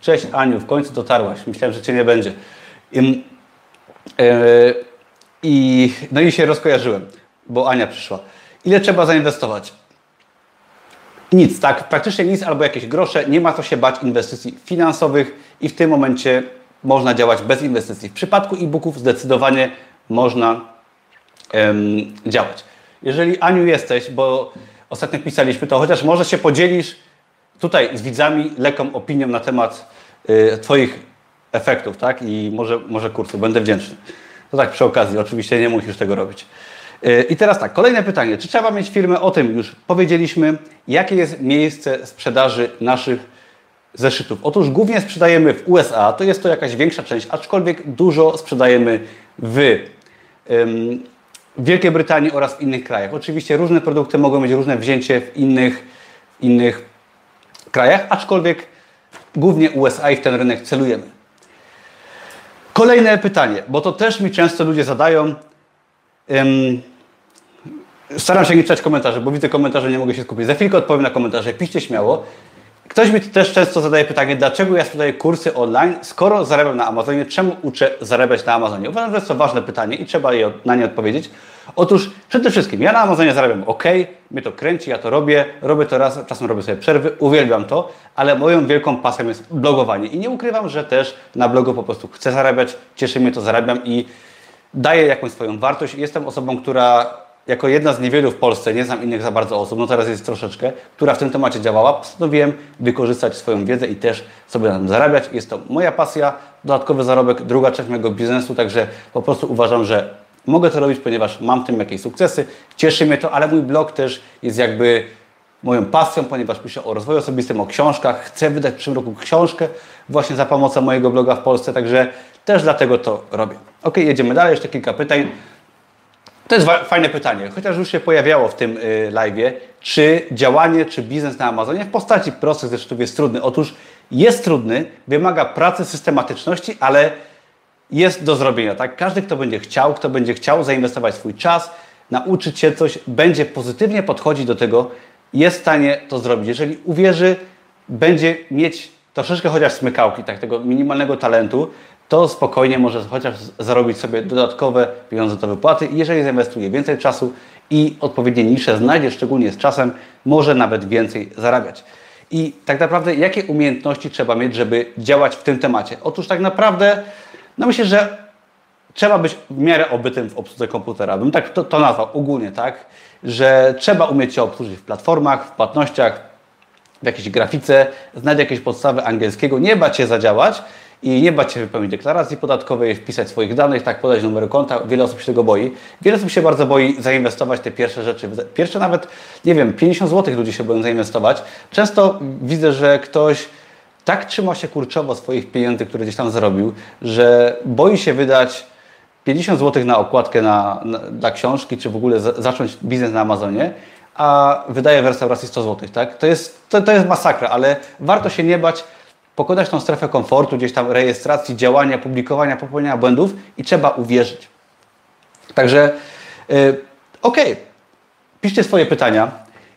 Cześć Aniu, w końcu dotarłaś. Myślałem, że Cię nie będzie. I, yy, no i się rozkojarzyłem, bo Ania przyszła. Ile trzeba zainwestować? Nic, tak? Praktycznie nic albo jakieś grosze. Nie ma co się bać inwestycji finansowych i w tym momencie można działać bez inwestycji. W przypadku e-booków zdecydowanie można um, działać. Jeżeli Aniu jesteś, bo ostatnio pisaliśmy, to chociaż może się podzielisz tutaj z widzami lekką opinią na temat y, Twoich efektów, tak? I może, może kursu, będę wdzięczny. To tak przy okazji, oczywiście nie musisz tego robić. Y, I teraz tak, kolejne pytanie. Czy trzeba mieć firmę? O tym już powiedzieliśmy. Jakie jest miejsce sprzedaży naszych zeszytów? Otóż głównie sprzedajemy w USA, to jest to jakaś większa część, aczkolwiek dużo sprzedajemy w w Wielkiej Brytanii oraz w innych krajach. Oczywiście różne produkty mogą mieć różne wzięcie w innych, innych krajach, aczkolwiek głównie USA i w ten rynek celujemy. Kolejne pytanie, bo to też mi często ludzie zadają. Staram się nie czytać komentarzy, bo widzę komentarze, nie mogę się skupić. Za chwilkę odpowiem na komentarze, piszcie śmiało. Ktoś mi też często zadaje pytanie, dlaczego ja sprzedaję kursy online, skoro zarabiam na Amazonie, czemu uczę zarabiać na Amazonie? Uważam, że jest to ważne pytanie i trzeba je, na nie odpowiedzieć. Otóż przede wszystkim ja na Amazonie zarabiam ok, mnie to kręci, ja to robię, robię to raz, czasem robię sobie przerwy, uwielbiam to, ale moją wielką pasją jest blogowanie i nie ukrywam, że też na blogu po prostu chcę zarabiać, cieszy mnie to, zarabiam i daję jakąś swoją wartość. Jestem osobą, która jako jedna z niewielu w Polsce, nie znam innych za bardzo osób, no teraz jest troszeczkę, która w tym temacie działała, postanowiłem wykorzystać swoją wiedzę i też sobie na tym zarabiać. Jest to moja pasja, dodatkowy zarobek, druga część mojego biznesu, także po prostu uważam, że mogę to robić, ponieważ mam w tym jakieś sukcesy, cieszy mnie to, ale mój blog też jest jakby moją pasją, ponieważ piszę o rozwoju osobistym, o książkach. Chcę wydać w przyszłym roku książkę właśnie za pomocą mojego bloga w Polsce, także też dlatego to robię. Ok, jedziemy dalej, jeszcze kilka pytań. To jest fajne pytanie, chociaż już się pojawiało w tym y, live, czy działanie, czy biznes na Amazonie w postaci prostych zresztą jest trudny. Otóż jest trudny, wymaga pracy, systematyczności, ale jest do zrobienia. Tak? Każdy, kto będzie chciał, kto będzie chciał zainwestować swój czas, nauczyć się coś, będzie pozytywnie podchodzić do tego, jest w stanie to zrobić. Jeżeli uwierzy, będzie mieć troszeczkę chociaż smykałki, tak, tego minimalnego talentu, to spokojnie może chociaż zarobić sobie dodatkowe pieniądze do wypłaty. jeżeli zainwestuje więcej czasu i odpowiednie nisze znajdzie, szczególnie z czasem, może nawet więcej zarabiać. I tak naprawdę, jakie umiejętności trzeba mieć, żeby działać w tym temacie? Otóż tak naprawdę, no myślę, że trzeba być w miarę obytym w obsłudze komputera. Bym tak to, to nazwał ogólnie, tak? Że trzeba umieć się obsłużyć w platformach, w płatnościach, w jakiejś grafice, znać jakieś podstawy angielskiego, nie bać się zadziałać i nie bać się wypełnić deklaracji podatkowej, wpisać swoich danych, tak podać numer konta. Wiele osób się tego boi. Wiele osób się bardzo boi zainwestować te pierwsze rzeczy. Pierwsze nawet, nie wiem, 50 zł ludzie się boją zainwestować. Często widzę, że ktoś tak trzyma się kurczowo swoich pieniędzy, które gdzieś tam zarobił, że boi się wydać 50 zł na okładkę na, na, dla książki, czy w ogóle zacząć biznes na Amazonie, a wydaje w restauracji 100 zł. Tak? To, jest, to, to jest masakra, ale warto się nie bać, pokonać tą strefę komfortu, gdzieś tam rejestracji, działania, publikowania, popełniania błędów i trzeba uwierzyć. Także yy, okej, okay. piszcie swoje pytania.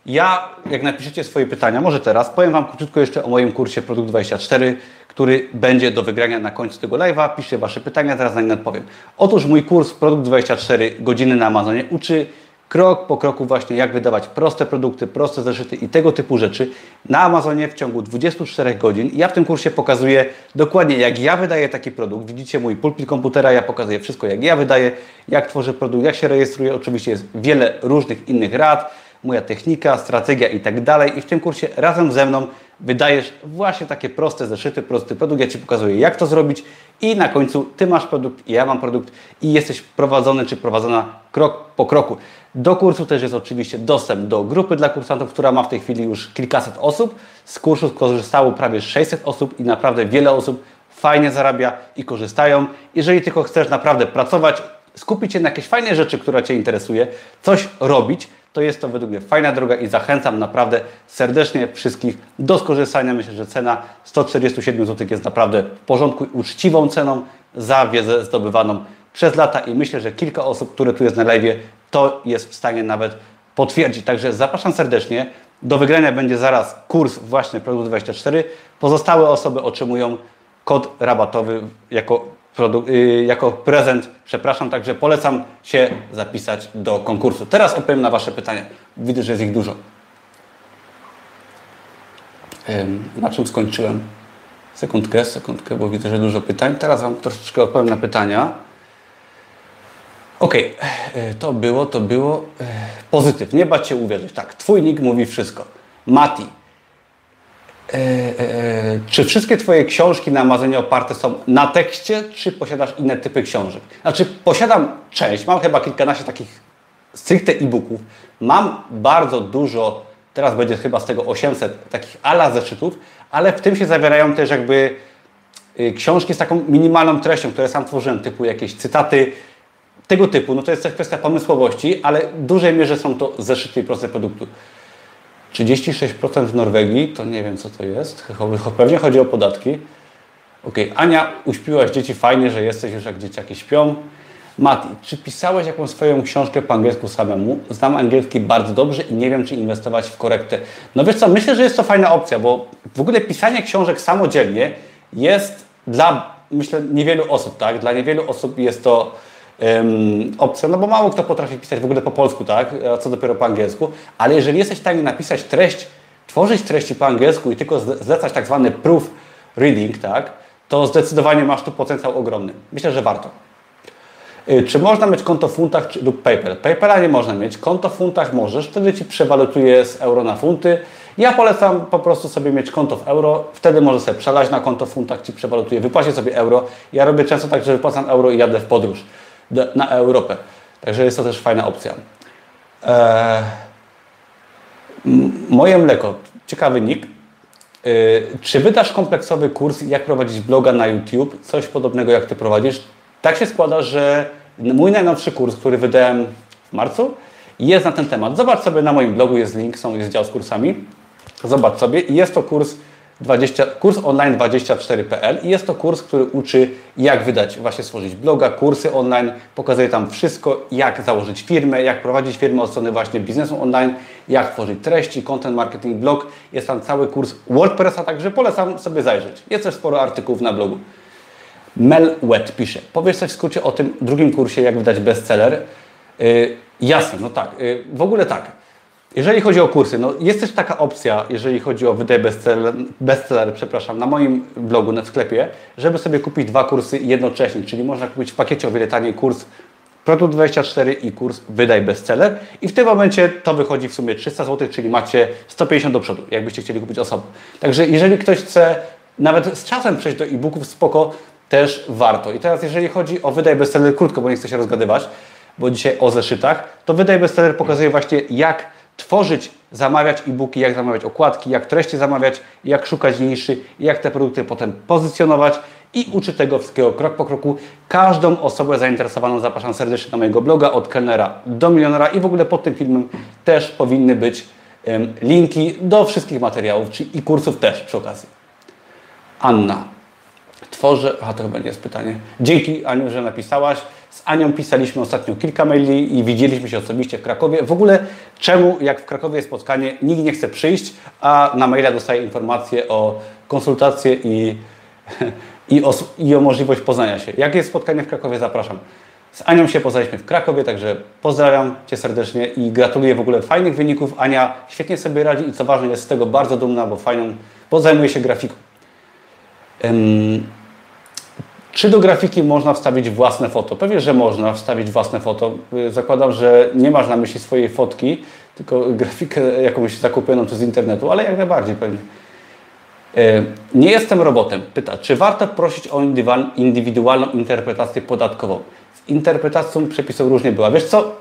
Ja, jak napiszecie swoje pytania, może teraz, powiem Wam krótko jeszcze o moim kursie Produkt 24, który będzie do wygrania na końcu tego live'a. Piszcie Wasze pytania, teraz na nie odpowiem. Otóż mój kurs Produkt 24 godziny na Amazonie uczy krok po kroku właśnie jak wydawać proste produkty, proste zeszyty i tego typu rzeczy na Amazonie w ciągu 24 godzin. Ja w tym kursie pokazuję dokładnie jak ja wydaję taki produkt. Widzicie mój pulpit komputera, ja pokazuję wszystko jak ja wydaję, jak tworzę produkt, jak się rejestruję. Oczywiście jest wiele różnych innych rad, moja technika, strategia i tak dalej. I w tym kursie razem ze mną wydajesz właśnie takie proste zeszyty, prosty produkt. Ja Ci pokazuję, jak to zrobić i na końcu Ty masz produkt, ja mam produkt i jesteś prowadzony czy prowadzona krok po kroku. Do kursu też jest oczywiście dostęp do grupy dla kursantów, która ma w tej chwili już kilkaset osób. Z kursu korzystało prawie 600 osób i naprawdę wiele osób fajnie zarabia i korzystają. Jeżeli tylko chcesz naprawdę pracować, skupić się na jakieś fajne rzeczy, które Cię interesuje, coś robić, to jest to według mnie fajna droga i zachęcam naprawdę serdecznie wszystkich do skorzystania. Myślę, że cena 147 zł jest naprawdę w porządku i uczciwą ceną za wiedzę zdobywaną przez lata i myślę, że kilka osób, które tu jest na live, to jest w stanie nawet potwierdzić. Także zapraszam serdecznie. Do wygrania będzie zaraz kurs właśnie Produkt 24. Pozostałe osoby otrzymują kod rabatowy jako jako prezent, przepraszam, także polecam się zapisać do konkursu. Teraz odpowiem na Wasze pytania. Widzę, że jest ich dużo. Na czym skończyłem? Sekundkę, sekundkę, bo widzę, że dużo pytań. Teraz Wam troszeczkę odpowiem na pytania. Ok, e, to było, to było. E, pozytyw, nie bać się uwierzyć. Tak, Twój nick mówi wszystko. Mati, E, e, czy wszystkie Twoje książki na Amazonie oparte są na tekście, czy posiadasz inne typy książek? Znaczy, posiadam część, mam chyba kilkanaście takich stricte e-booków. Mam bardzo dużo, teraz będzie chyba z tego 800 takich ala zeszytów, ale w tym się zawierają też jakby y, książki z taką minimalną treścią, które sam tworzyłem, typu jakieś cytaty, tego typu. No to jest też kwestia pomysłowości, ale w dużej mierze są to zeszyty i proste produkty. 36% w Norwegii, to nie wiem co to jest, pewnie chodzi o podatki. Ok, Ania, uśpiłaś dzieci, fajnie, że jesteś już jak dzieciaki śpią. Mati, czy pisałeś jakąś swoją książkę po angielsku samemu? Znam angielski bardzo dobrze i nie wiem, czy inwestować w korektę. No wiesz co, myślę, że jest to fajna opcja, bo w ogóle pisanie książek samodzielnie jest dla, myślę, niewielu osób, tak? Dla niewielu osób jest to um, no bo mało kto potrafi pisać w ogóle po polsku, tak, a co dopiero po angielsku, ale jeżeli jesteś w stanie napisać treść, tworzyć treści po angielsku i tylko zlecać tak zwany proof reading, tak, to zdecydowanie masz tu potencjał ogromny. Myślę, że warto. Y, Czy można mieć konto w funtach czy, lub PayPal? PayPala nie można mieć, konto w funtach możesz, wtedy Ci przewalutuje z euro na funty. Ja polecam po prostu sobie mieć konto w euro, wtedy możesz sobie przelać na konto w funtach, Ci przewalutuje, wypłacić sobie euro. Ja robię często tak, że wypłacam euro i jadę w podróż na Europę. Także jest to też fajna opcja. M- moje mleko, ciekawy nick. Yy, Czy wydasz kompleksowy kurs, jak prowadzić bloga na YouTube? Coś podobnego, jak Ty prowadzisz? Tak się składa, że mój najnowszy kurs, który wydałem w marcu, jest na ten temat. Zobacz sobie na moim blogu, jest link, są, jest dział z kursami. Zobacz sobie jest to kurs 20, kurs online 24.pl i jest to kurs, który uczy jak wydać, właśnie stworzyć bloga, kursy online, pokazuje tam wszystko, jak założyć firmę, jak prowadzić firmę od strony właśnie biznesu online, jak tworzyć treści, content marketing, blog. Jest tam cały kurs WordPressa, także polecam sobie zajrzeć. Jest też sporo artykułów na blogu. Mel Wet pisze, powiesz coś w skrócie o tym drugim kursie, jak wydać bestseller. Yy, jasne, no tak. Yy, w ogóle tak. Jeżeli chodzi o kursy, no jest też taka opcja, jeżeli chodzi o wydaj bestseller, przepraszam, na moim blogu, na sklepie, żeby sobie kupić dwa kursy jednocześnie, czyli można kupić w pakiecie o wiele taniej kurs Produkt 24 i kurs Wydaj Bestseller i w tym momencie to wychodzi w sumie 300 zł, czyli macie 150 do przodu, jakbyście chcieli kupić osobno. Także jeżeli ktoś chce nawet z czasem przejść do e-booków, spoko, też warto. I teraz jeżeli chodzi o Wydaj Bestseller, krótko, bo nie chcę się rozgadywać, bo dzisiaj o zeszytach, to Wydaj Bestseller pokazuje właśnie jak tworzyć, zamawiać e-booki, jak zamawiać okładki, jak treści zamawiać, jak szukać niszy, jak te produkty potem pozycjonować i uczy tego wszystkiego krok po kroku. Każdą osobę zainteresowaną zapraszam serdecznie na mojego bloga od kelnera do milionera i w ogóle pod tym filmem też powinny być linki do wszystkich materiałów czy i kursów też przy okazji. Anna. Tworzę. A to chyba nie jest pytanie. Dzięki Aniu, że napisałaś. Z Anią pisaliśmy ostatnio kilka maili i widzieliśmy się osobiście w Krakowie. W ogóle czemu, jak w Krakowie jest spotkanie, nikt nie chce przyjść, a na maila dostaje informacje o konsultację i, [laughs] i, o, i o możliwość poznania się. Jak jest spotkanie w Krakowie, zapraszam. Z Anią się poznaliśmy w Krakowie, także pozdrawiam Cię serdecznie i gratuluję w ogóle fajnych wyników. Ania świetnie sobie radzi i co ważne, jest z tego bardzo dumna, bo fajną, bo zajmuje się grafiką. Czy do grafiki można wstawić własne foto? Pewnie, że można wstawić własne foto. Y, Zakładam, że nie masz na myśli swojej fotki, tylko grafikę jakąś zakupioną tu z internetu, ale jak najbardziej pewnie. Y, Nie jestem robotem. Pyta, czy warto prosić o indywidualną interpretację podatkową? Z interpretacją przepisów różnie była. Wiesz co,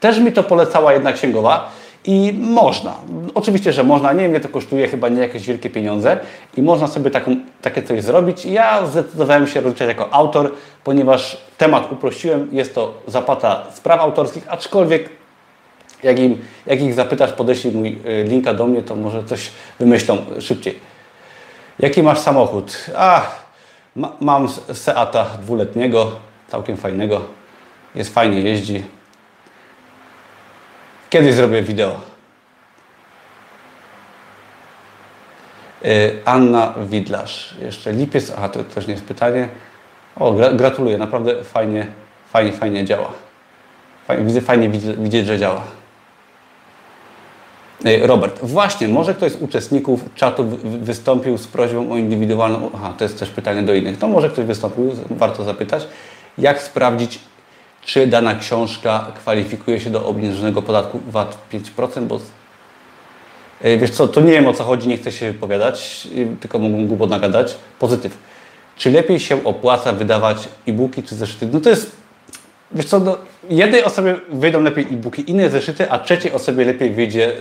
też mi to polecała jedna księgowa i można. Oczywiście, że można. Nie wiem, to kosztuje, chyba nie jakieś wielkie pieniądze i można sobie taką, takie coś zrobić. Ja zdecydowałem się rozliczać jako autor, ponieważ temat uprościłem. Jest to zapłata spraw autorskich, aczkolwiek jak, im, jak ich zapytasz, podeślij mój y, linka do mnie, to może coś wymyślą szybciej. Jaki masz samochód? A, ma, mam Seata dwuletniego, całkiem fajnego. Jest fajnie, jeździ. Kiedyś zrobię wideo. Y, Anna Widlarz. Jeszcze lipiec. Aha, to też nie jest pytanie. O, gra, gratuluję. Naprawdę fajnie, fajnie, fajnie działa. Widzę, fajnie widzieć, że działa. Y, Robert, właśnie, może ktoś z uczestników czatu wy- wy- wystąpił z prośbą o indywidualną. Aha, to jest też pytanie do innych. To może ktoś wystąpił, warto zapytać. Jak sprawdzić, czy dana książka kwalifikuje się do obniżonego podatku VAT 5%? Bo y, wiesz co, to nie wiem o co chodzi, nie chcę się wypowiadać, y, tylko mogę głupot nagadać. Pozytyw. Czy lepiej się opłaca wydawać e-booki czy zeszyty? No to jest Wiesz co, no, jednej osobie wyjdą lepiej e-booki, innej zeszyty, a trzeciej osobie lepiej wyjdzie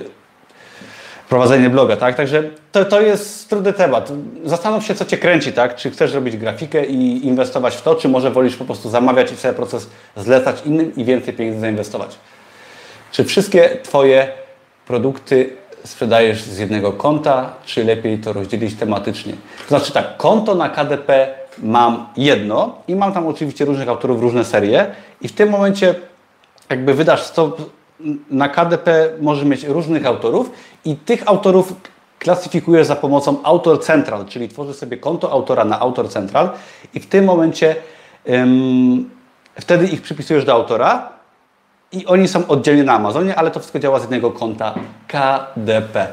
prowadzenie bloga, tak? Także to, to jest trudny temat. Zastanów się, co Cię kręci, tak? Czy chcesz robić grafikę i inwestować w to, czy może wolisz po prostu zamawiać i cały proces zlecać innym i więcej pieniędzy zainwestować. Czy wszystkie Twoje produkty sprzedajesz z jednego konta, czy lepiej to rozdzielić tematycznie? To znaczy tak, konto na KDP mam jedno i mam tam oczywiście różnych autorów, różne serie i w tym momencie jakby wydasz 100 na KDP może mieć różnych autorów i tych autorów klasyfikujesz za pomocą Autor Central, czyli tworzysz sobie konto autora na Autor Central i w tym momencie ym, wtedy ich przypisujesz do autora i oni są oddzielnie na Amazonie, ale to wszystko działa z jednego konta KDP.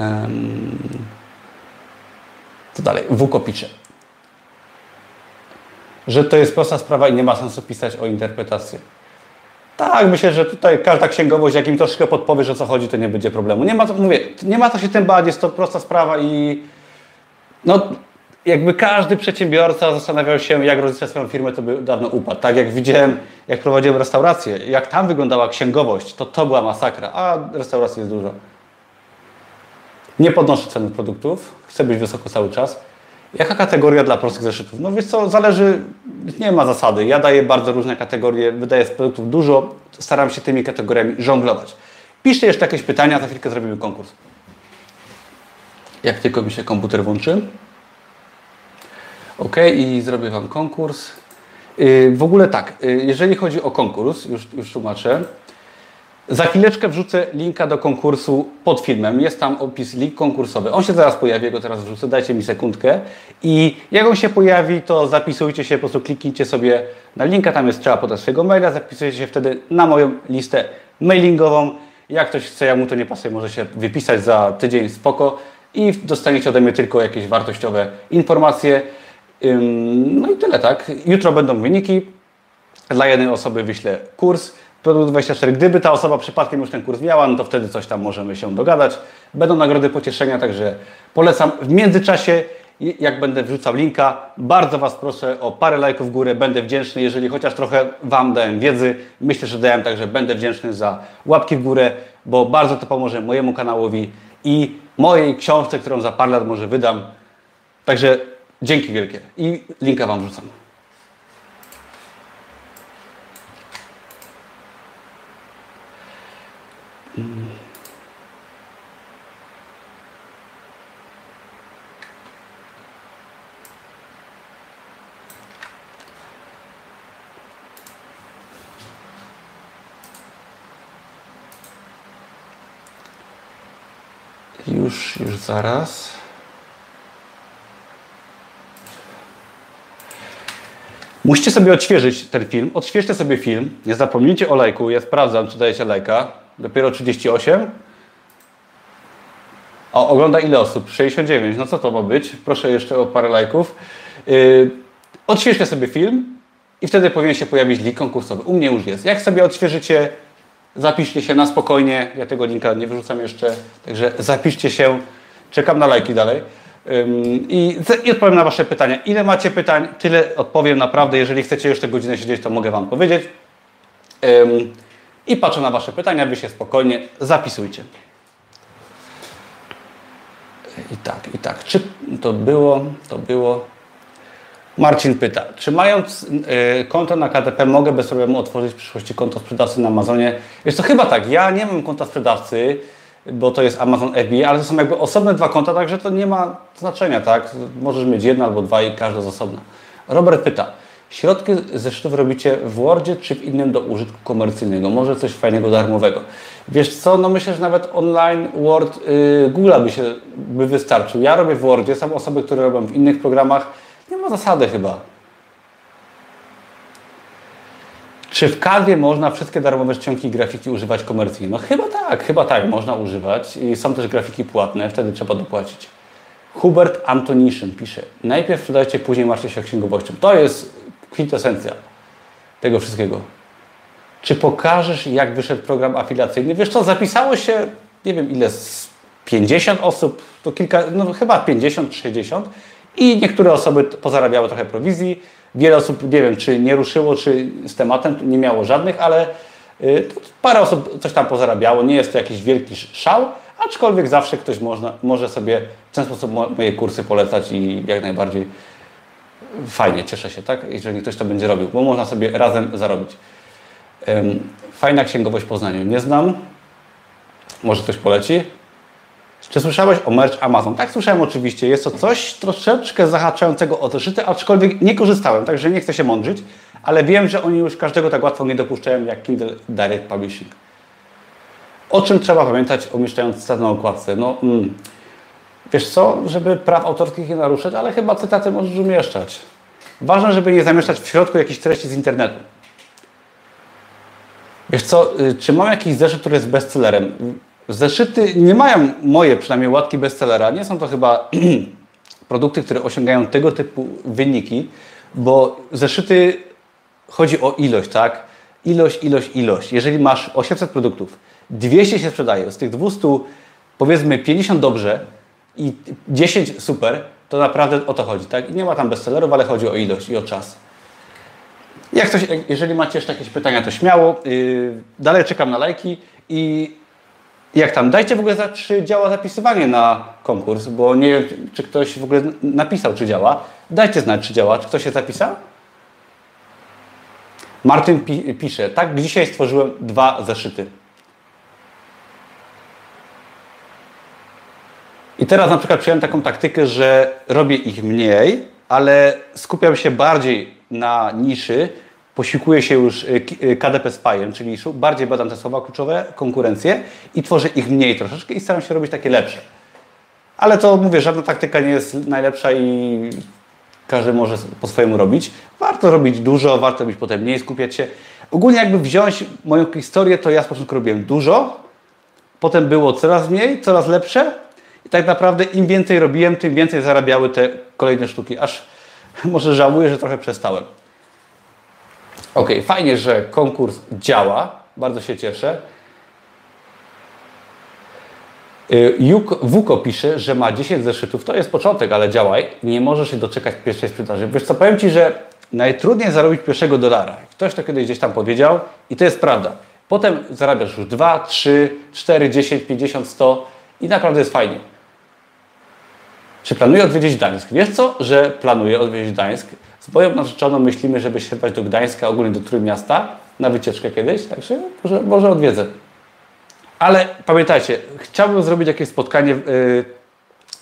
Em, to dalej? Że to jest prosta sprawa i nie ma sensu pisać o interpretację. Tak, myślę, że tutaj każda księgowość, jak im troszkę podpowiesz o co chodzi, to nie będzie problemu. Nie ma, mówię, nie ma to się tym bać, jest to prosta sprawa i no, jakby każdy przedsiębiorca zastanawiał się, jak rozliczać swoją firmę, to by dawno upadł. Tak jak widziałem, jak prowadziłem restaurację, jak tam wyglądała księgowość, to to była masakra, a restauracji jest dużo. Nie podnoszę ceny produktów, chcę być wysoko cały czas. Jaka kategoria dla prostych zeszytów? No wiesz co, zależy, nie ma zasady. Ja daję bardzo różne kategorie, wydaję z produktów dużo, staram się tymi kategoriami żonglować. Piszcie jeszcze jakieś pytania, za chwilkę zrobimy konkurs. Jak tylko mi się komputer włączy. Ok, i zrobię Wam konkurs. Yy, w ogóle tak, yy, jeżeli chodzi o konkurs, już, już tłumaczę. Za chwileczkę wrzucę linka do konkursu pod filmem. Jest tam opis link konkursowy. On się zaraz pojawi, go teraz wrzucę. Dajcie mi sekundkę. I jak on się pojawi, to zapisujcie się, po prostu kliknijcie sobie na linka. Tam jest trzeba podać swojego maila. Zapisujcie się wtedy na moją listę mailingową. Jak ktoś chce, jak mu to nie pasuje, może się wypisać za tydzień, spoko. I dostaniecie ode mnie tylko jakieś wartościowe informacje. No i tyle, tak? Jutro będą wyniki. Dla jednej osoby wyślę kurs. Produkt 24. Gdyby ta osoba przypadkiem już ten kurs miała, no to wtedy coś tam możemy się dogadać. Będą nagrody pocieszenia, także polecam. W międzyczasie, jak będę wrzucał linka, bardzo Was proszę o parę lajków w górę. Będę wdzięczny, jeżeli chociaż trochę Wam dałem wiedzy. Myślę, że dałem, także będę wdzięczny za łapki w górę, bo bardzo to pomoże mojemu kanałowi i mojej książce, którą za parę lat może wydam. Także dzięki wielkie i linka Wam wrzucam. Już, już zaraz. Musicie sobie odświeżyć ten film. Odświeżcie sobie film. Nie zapomnijcie o lajku. Ja sprawdzam, czy dajecie lajka. Dopiero 38. O, ogląda ile osób? 69. No co to ma być? Proszę jeszcze o parę lajków. Yy, odświeżcie sobie film i wtedy powinien się pojawić link konkursowy. U mnie już jest. Jak sobie odświeżycie, zapiszcie się na spokojnie. Ja tego linka nie wyrzucam jeszcze. Także zapiszcie się. Czekam na lajki dalej. I, I odpowiem na Wasze pytania. Ile macie pytań, tyle odpowiem naprawdę. Jeżeli chcecie jeszcze godzinę siedzieć, to mogę Wam powiedzieć. I patrzę na Wasze pytania, Wy się spokojnie zapisujcie. I tak, i tak. Czy to było, to było. Marcin pyta, czy mając y, konto na KTP mogę bez problemu otworzyć w przyszłości konto sprzedawcy na Amazonie? Jest to chyba tak, ja nie mam konta sprzedawcy, bo to jest Amazon FBA, ale to są jakby osobne dwa konta, także to nie ma znaczenia, tak? Możesz mieć jedno albo dwa i każde z osobna. Robert pyta, środki zeszytów robicie w Wordzie czy w innym do użytku komercyjnego? Może coś fajnego, darmowego? Wiesz co, no myślę, że nawet online Word yy, Google'a by się by wystarczył. Ja robię w Wordzie, są osoby, które robią w innych programach. Nie ma zasady chyba. Czy w Canwie można wszystkie darmowe czcionki i grafiki używać komercyjnie? No chyba tak, chyba tak, można używać. I są też grafiki płatne, wtedy trzeba dopłacić. Hubert Antoniszyn pisze, najpierw sprzedajcie, później martwcie się księgowością. To jest kwintesencja tego wszystkiego. Czy pokażesz, jak wyszedł program afiliacyjny? Wiesz co, zapisało się, nie wiem ile, 50 osób, to kilka, no chyba 50, 60 i niektóre osoby pozarabiały trochę prowizji, Wiele osób, nie wiem, czy nie ruszyło, czy z tematem nie miało żadnych, ale y, parę osób coś tam pozarabiało. Nie jest to jakiś wielki szał, aczkolwiek zawsze ktoś można, może sobie w ten sposób moje kursy polecać i jak najbardziej fajnie, cieszę się, tak? Jeżeli ktoś to będzie robił, bo można sobie razem zarobić. Fajna księgowość Poznaniu. Nie znam. Może ktoś poleci? Czy słyszałeś o merch Amazon? Tak, słyszałem oczywiście. Jest to coś troszeczkę zahaczającego o zeszyty, aczkolwiek nie korzystałem, także nie chcę się mądrzyć, ale wiem, że oni już każdego tak łatwo nie dopuszczają jak Kindle Direct Publishing. O czym trzeba pamiętać, umieszczając cytat na okładce? No, mm, wiesz co, żeby praw autorskich nie naruszać, ale chyba cytaty możesz umieszczać. Ważne, żeby nie zamieszczać w środku jakichś treści z internetu. Wiesz co, y, czy mam jakiś zeszyt, który jest bestsellerem? Zeszyty nie mają moje przynajmniej łatki bestsellera. Nie są to chyba [clears throat] produkty, które osiągają tego typu wyniki, bo zeszyty chodzi o ilość, tak? Ilość, ilość, ilość. Jeżeli masz 800 produktów, 200 się sprzedaje, z tych 200 powiedzmy 50 dobrze i 10 super, to naprawdę o to chodzi, tak? Nie ma tam bestsellerów, ale chodzi o ilość i o czas. Jak coś, jeżeli macie jeszcze jakieś pytania, to śmiało. Yy, dalej czekam na lajki i jak tam, dajcie w ogóle znać, czy działa zapisywanie na konkurs, bo nie wiem, czy ktoś w ogóle napisał, czy działa. Dajcie znać, czy działa. Czy ktoś się zapisał? Martin pi pisze, tak, dzisiaj stworzyłem dwa zeszyty. I teraz na przykład przyjąłem taką taktykę, że robię ich mniej, ale skupiam się bardziej na niszy, posiłkuję się już y, y, KDP Spyem, czyli bardziej badam te słowa kluczowe, konkurencję i tworzę ich mniej troszeczkę i staram się robić takie lepsze. Ale to mówię, żadna taktyka nie jest najlepsza i każdy może po swojemu robić. Warto robić dużo, warto robić potem mniej, skupiać się. Ogólnie jakby wziąć moją historię, to ja z początku robiłem dużo, potem było coraz mniej, coraz lepsze i tak naprawdę im więcej robiłem, tym więcej zarabiały te kolejne sztuki, aż [laughs] może żałuję, że trochę przestałem. Ok, fajnie, że konkurs działa. Bardzo się cieszę. Y, Wuko pisze, że ma 10 zeszytów. To jest początek, ale działaj. Nie możesz się doczekać pierwszej sprzedaży. Wiesz co, powiem Ci, że najtrudniej zarobić pierwszego dolara. Ktoś to kiedyś gdzieś tam powiedział i to jest prawda. Potem zarabiasz już 2, 3, 4, 10, 50, 100 i naprawdę jest fajnie. Czy planuję odwiedzić Gdańsk? Wiesz co, że planuję odwiedzić Gdańsk? Z moją narzeczoną myślimy, żeby się wybrać do Gdańska, ogólnie do Trójmiasta na wycieczkę kiedyś, także może, może odwiedzę. Ale pamiętajcie, chciałbym zrobić jakieś spotkanie, yy,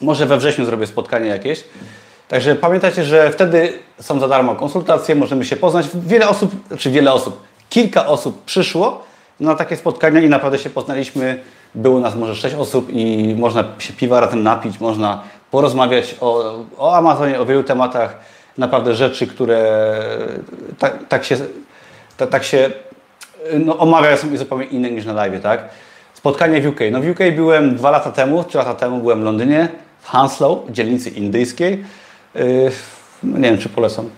może we wrześniu zrobię spotkanie jakieś. Także pamiętajcie, że wtedy są za darmo konsultacje, możemy się poznać. Wiele osób, czy wiele osób, kilka osób przyszło na takie spotkania i naprawdę się poznaliśmy. Było nas może sześć osób i można się piwa razem napić, można porozmawiać o, o Amazonie, o wielu tematach naprawdę rzeczy, które tak, tak się, tak, tak się no, omawiają są zupełnie inne niż na live, tak? Spotkanie w UK. No w UK byłem dwa lata temu, trzy lata temu byłem w Londynie, w Hounslow, dzielnicy indyjskiej. Yy, no nie wiem, czy polecam.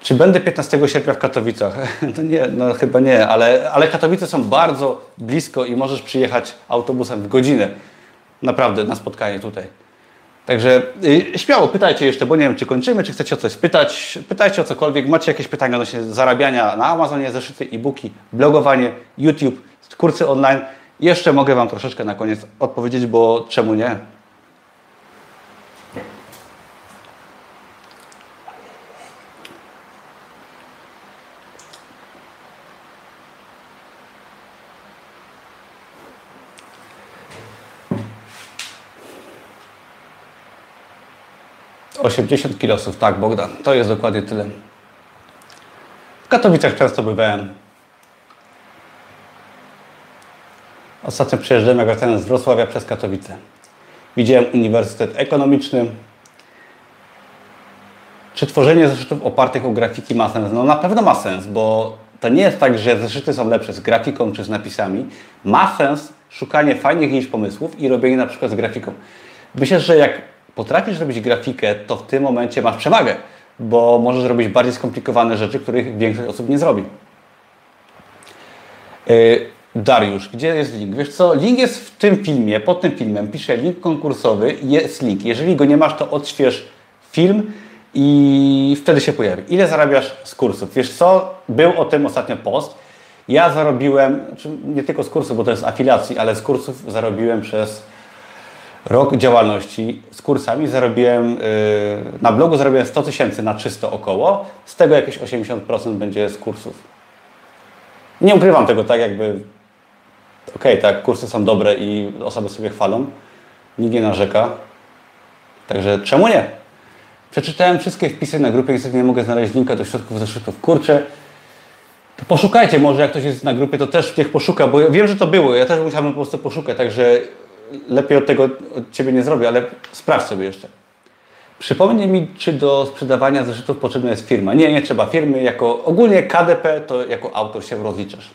Czy będę 15 sierpnia w Katowicach? [laughs] No nie, no chyba nie, ale, ale Katowice są bardzo blisko i możesz przyjechać autobusem w godzinę. Naprawdę, na spotkanie tutaj. Także y, śmiało pytajcie jeszcze, bo nie wiem, czy kończymy, czy chcecie o coś spytać. Pytajcie o cokolwiek. Macie jakieś pytania odnośnie zarabiania na Amazonie, zeszyty, e-booki, blogowanie, YouTube, kursy online. Jeszcze mogę Wam troszeczkę na koniec odpowiedzieć, bo czemu nie? 80 kilosów, tak Bogdan, to jest dokładnie tyle. W Katowicach często bywałem. Ostatnio przyjeżdżałem, jak wracałem z Wrocławia przez Katowice. Widziałem Uniwersytet Ekonomiczny. Czy tworzenie zeszytów opartych o grafiki ma sens? No na pewno ma sens, bo to nie jest tak, że zeszyty są lepsze z grafiką czy z napisami. Ma sens szukanie fajnych niż pomysłów i robienie na przykład z grafiką. Myślę, że jak potrafisz robić grafikę, to w tym momencie masz przewagę, bo możesz robić bardziej skomplikowane rzeczy, których większość osób nie zrobi. Yy, Dariusz, gdzie jest link? Wiesz co, link jest w tym filmie, pod tym filmem piszę link konkursowy jest link. Jeżeli go nie masz, to odśwież film i wtedy się pojawi. Ile zarabiasz z kursów? Wiesz co, był o tym ostatnio post. Ja zarobiłem, znaczy nie tylko z kursów, bo to jest afiliacji, ale z kursów zarobiłem przez rok działalności z kursami zarobiłem, yy, na blogu zarobiłem 100 tysięcy na czysto około, z tego jakieś 80% będzie z kursów. Nie ukrywam tego tak jakby, okej, okay, tak, kursy są dobre i osoby sobie chwalą, nikt nie narzeka, także czemu nie? Przeczytałem wszystkie wpisy na grupie, niestety nie mogę znaleźć linka do środków zeszytów. Kurczę, poszukajcie może, jak ktoś jest na grupie, to też niech poszuka, bo ja wiem, że to było, ja też musiałem po prostu poszukać, także lepiej od tego od Ciebie nie zrobię, ale sprawdź sobie jeszcze. Przypomnij mi, czy do sprzedawania zeszytów potrzebna jest firma. Nie, nie trzeba firmy. Jako, ogólnie KDP to jako autor się rozliczasz.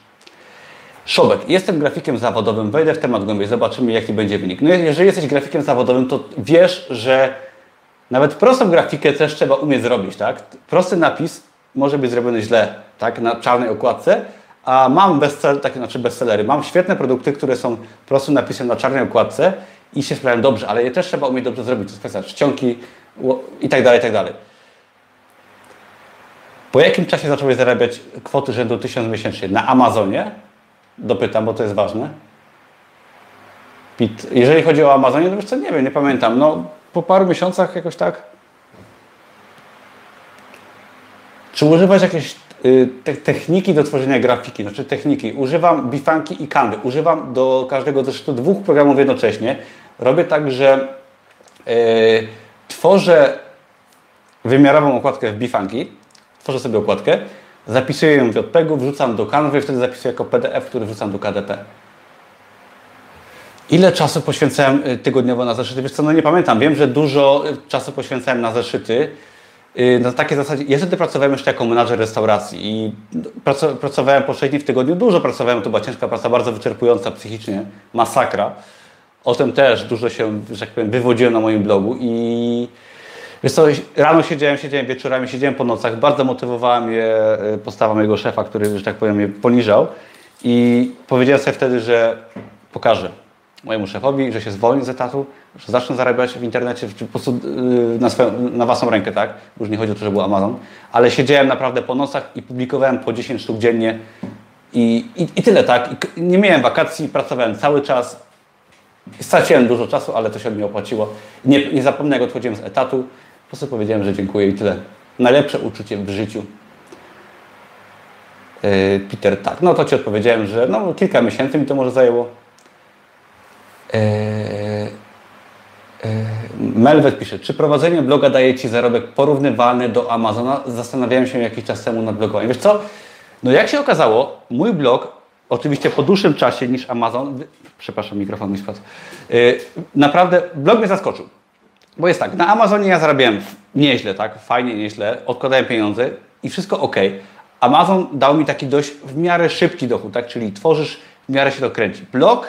Szobek. Jestem grafikiem zawodowym. Wejdę w temat głębiej. Zobaczymy, jaki będzie wynik. No jeżeli jesteś grafikiem zawodowym, to wiesz, że Nawet prostą grafikę też trzeba umieć zrobić, tak? Prosty napis może być zrobiony źle, tak? Na czarnej okładce, a mam bestseller, takie znaczy bestsellery, mam świetne produkty, które są prostym napisem na czarnej okładce i się sprawiają dobrze, ale je też trzeba umieć dobrze zrobić. To jest kwestia czcionki i tak dalej, i tak dalej. Po jakim czasie zacząłeś zarabiać kwoty rzędu 1000 miesięcznie? Na Amazonie? Dopytam, bo to jest ważne. Pit. Jeżeli chodzi o Amazonie, to wiesz co, nie wiem, nie pamiętam. No, po paru miesiącach jakoś tak. Czy używasz jakieś y, te, techniki do tworzenia grafiki? Znaczy techniki. Używam Bifanki i Canvy. Używam do każdego zresztą dwóch programów jednocześnie. Robię tak, że y, tworzę wymiarową okładkę w Bifanki, tworzę sobie okładkę, zapisuję ją w JPEG-u, wrzucam do Canvy, wtedy zapisuję jako PDF, który wrzucam do KDP. Ile czasu poświęcałem y, tygodniowo na zeszyty? Wiesz co, no nie pamiętam. Wiem, że dużo y, czasu poświęcałem na zeszyty. Y, na takiej zasadzie, ja wtedy pracowałem jeszcze jako menadżer restauracji i pracowałem po 6 dni w tygodniu. Dużo pracowałem, to była ciężka praca, bardzo wyczerpująca psychicznie, masakra. O tym też dużo się, że tak powiem, wywodziłem na moim blogu i wiesz co, rano siedziałem, siedziałem wieczorami, siedziałem po nocach. Bardzo motywowała mnie postawa mojego szefa, który, że tak powiem, mnie poniżał i powiedziałem sobie wtedy, że pokażę mojemu szefowi, że się zwolni z etatu, że zacznę zarabiać w internecie po prostu y, na, swoją, na własną rękę, tak? Już nie chodzi o to, że był Amazon, ale siedziałem naprawdę po nocach i publikowałem po 10 sztuk dziennie i, i, i tyle, tak? I nie miałem wakacji, pracowałem cały czas. Straciłem dużo czasu, ale to się od mnie opłaciło. Nie, nie zapomnę, jak odchodziłem z etatu, po prostu powiedziałem, że dziękuję i tyle. Najlepsze uczucie w życiu. Yy, Peter, tak, no to Ci odpowiedziałem, że no, kilka miesięcy mi to może zajęło. Eee, eee, Melwet pisze, czy prowadzenie bloga daje Ci zarobek porównywalny do Amazona? Zastanawiałem się jakiś czas temu nad blogowaniem. Wiesz co? No jak się okazało, mój blog, oczywiście po dłuższym czasie niż Amazon, przepraszam, mikrofon mi spadł, eee, naprawdę blog mnie zaskoczył. Bo jest tak, na Amazonie ja zarabiałem nieźle, tak, fajnie, nieźle, odkładałem pieniądze i wszystko ok. Amazon dał mi taki dość w miarę szybki dochód, tak, czyli tworzysz, w miarę się to kręci. Blog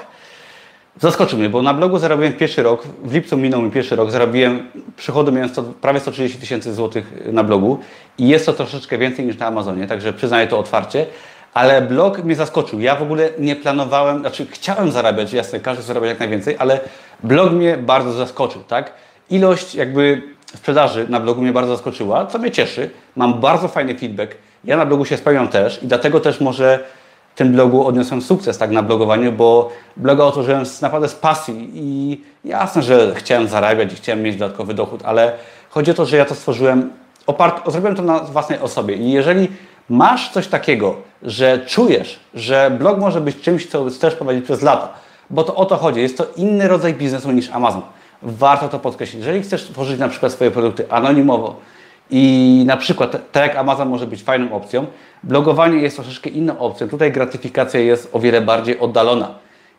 Zaskoczył mnie, bo na blogu zarobiłem pierwszy rok, w lipcu minął mi pierwszy rok, zarobiłem przychody miałem prawie 130 tysięcy złotych na blogu i jest to troszeczkę więcej niż na Amazonie, także przyznaję to otwarcie, ale blog mnie zaskoczył. Ja w ogóle nie planowałem, znaczy chciałem zarabiać, jasne, każdy zarabia jak najwięcej, ale blog mnie bardzo zaskoczył, tak? Ilość jakby sprzedaży na blogu mnie bardzo zaskoczyła, co mnie cieszy. Mam bardzo fajny feedback. Ja na blogu się spełniam też i dlatego też może tym blogu odniosłem sukces tak na blogowaniu, bo bloga otworzyłem naprawdę z pasji i jasne, że chciałem zarabiać i chciałem mieć dodatkowy dochód, ale chodzi o to, że ja to stworzyłem, opart, zrobiłem to na własnej osobie i jeżeli masz coś takiego, że czujesz, że blog może być czymś, co chcesz prowadzić przez lata, bo to o to chodzi, jest to inny rodzaj biznesu niż Amazon. Warto to podkreślić. Jeżeli chcesz tworzyć na przykład swoje produkty anonimowo, i na przykład, tak jak Amazon może być fajną opcją, blogowanie jest troszeczkę inną opcją. Tutaj gratyfikacja jest o wiele bardziej oddalona.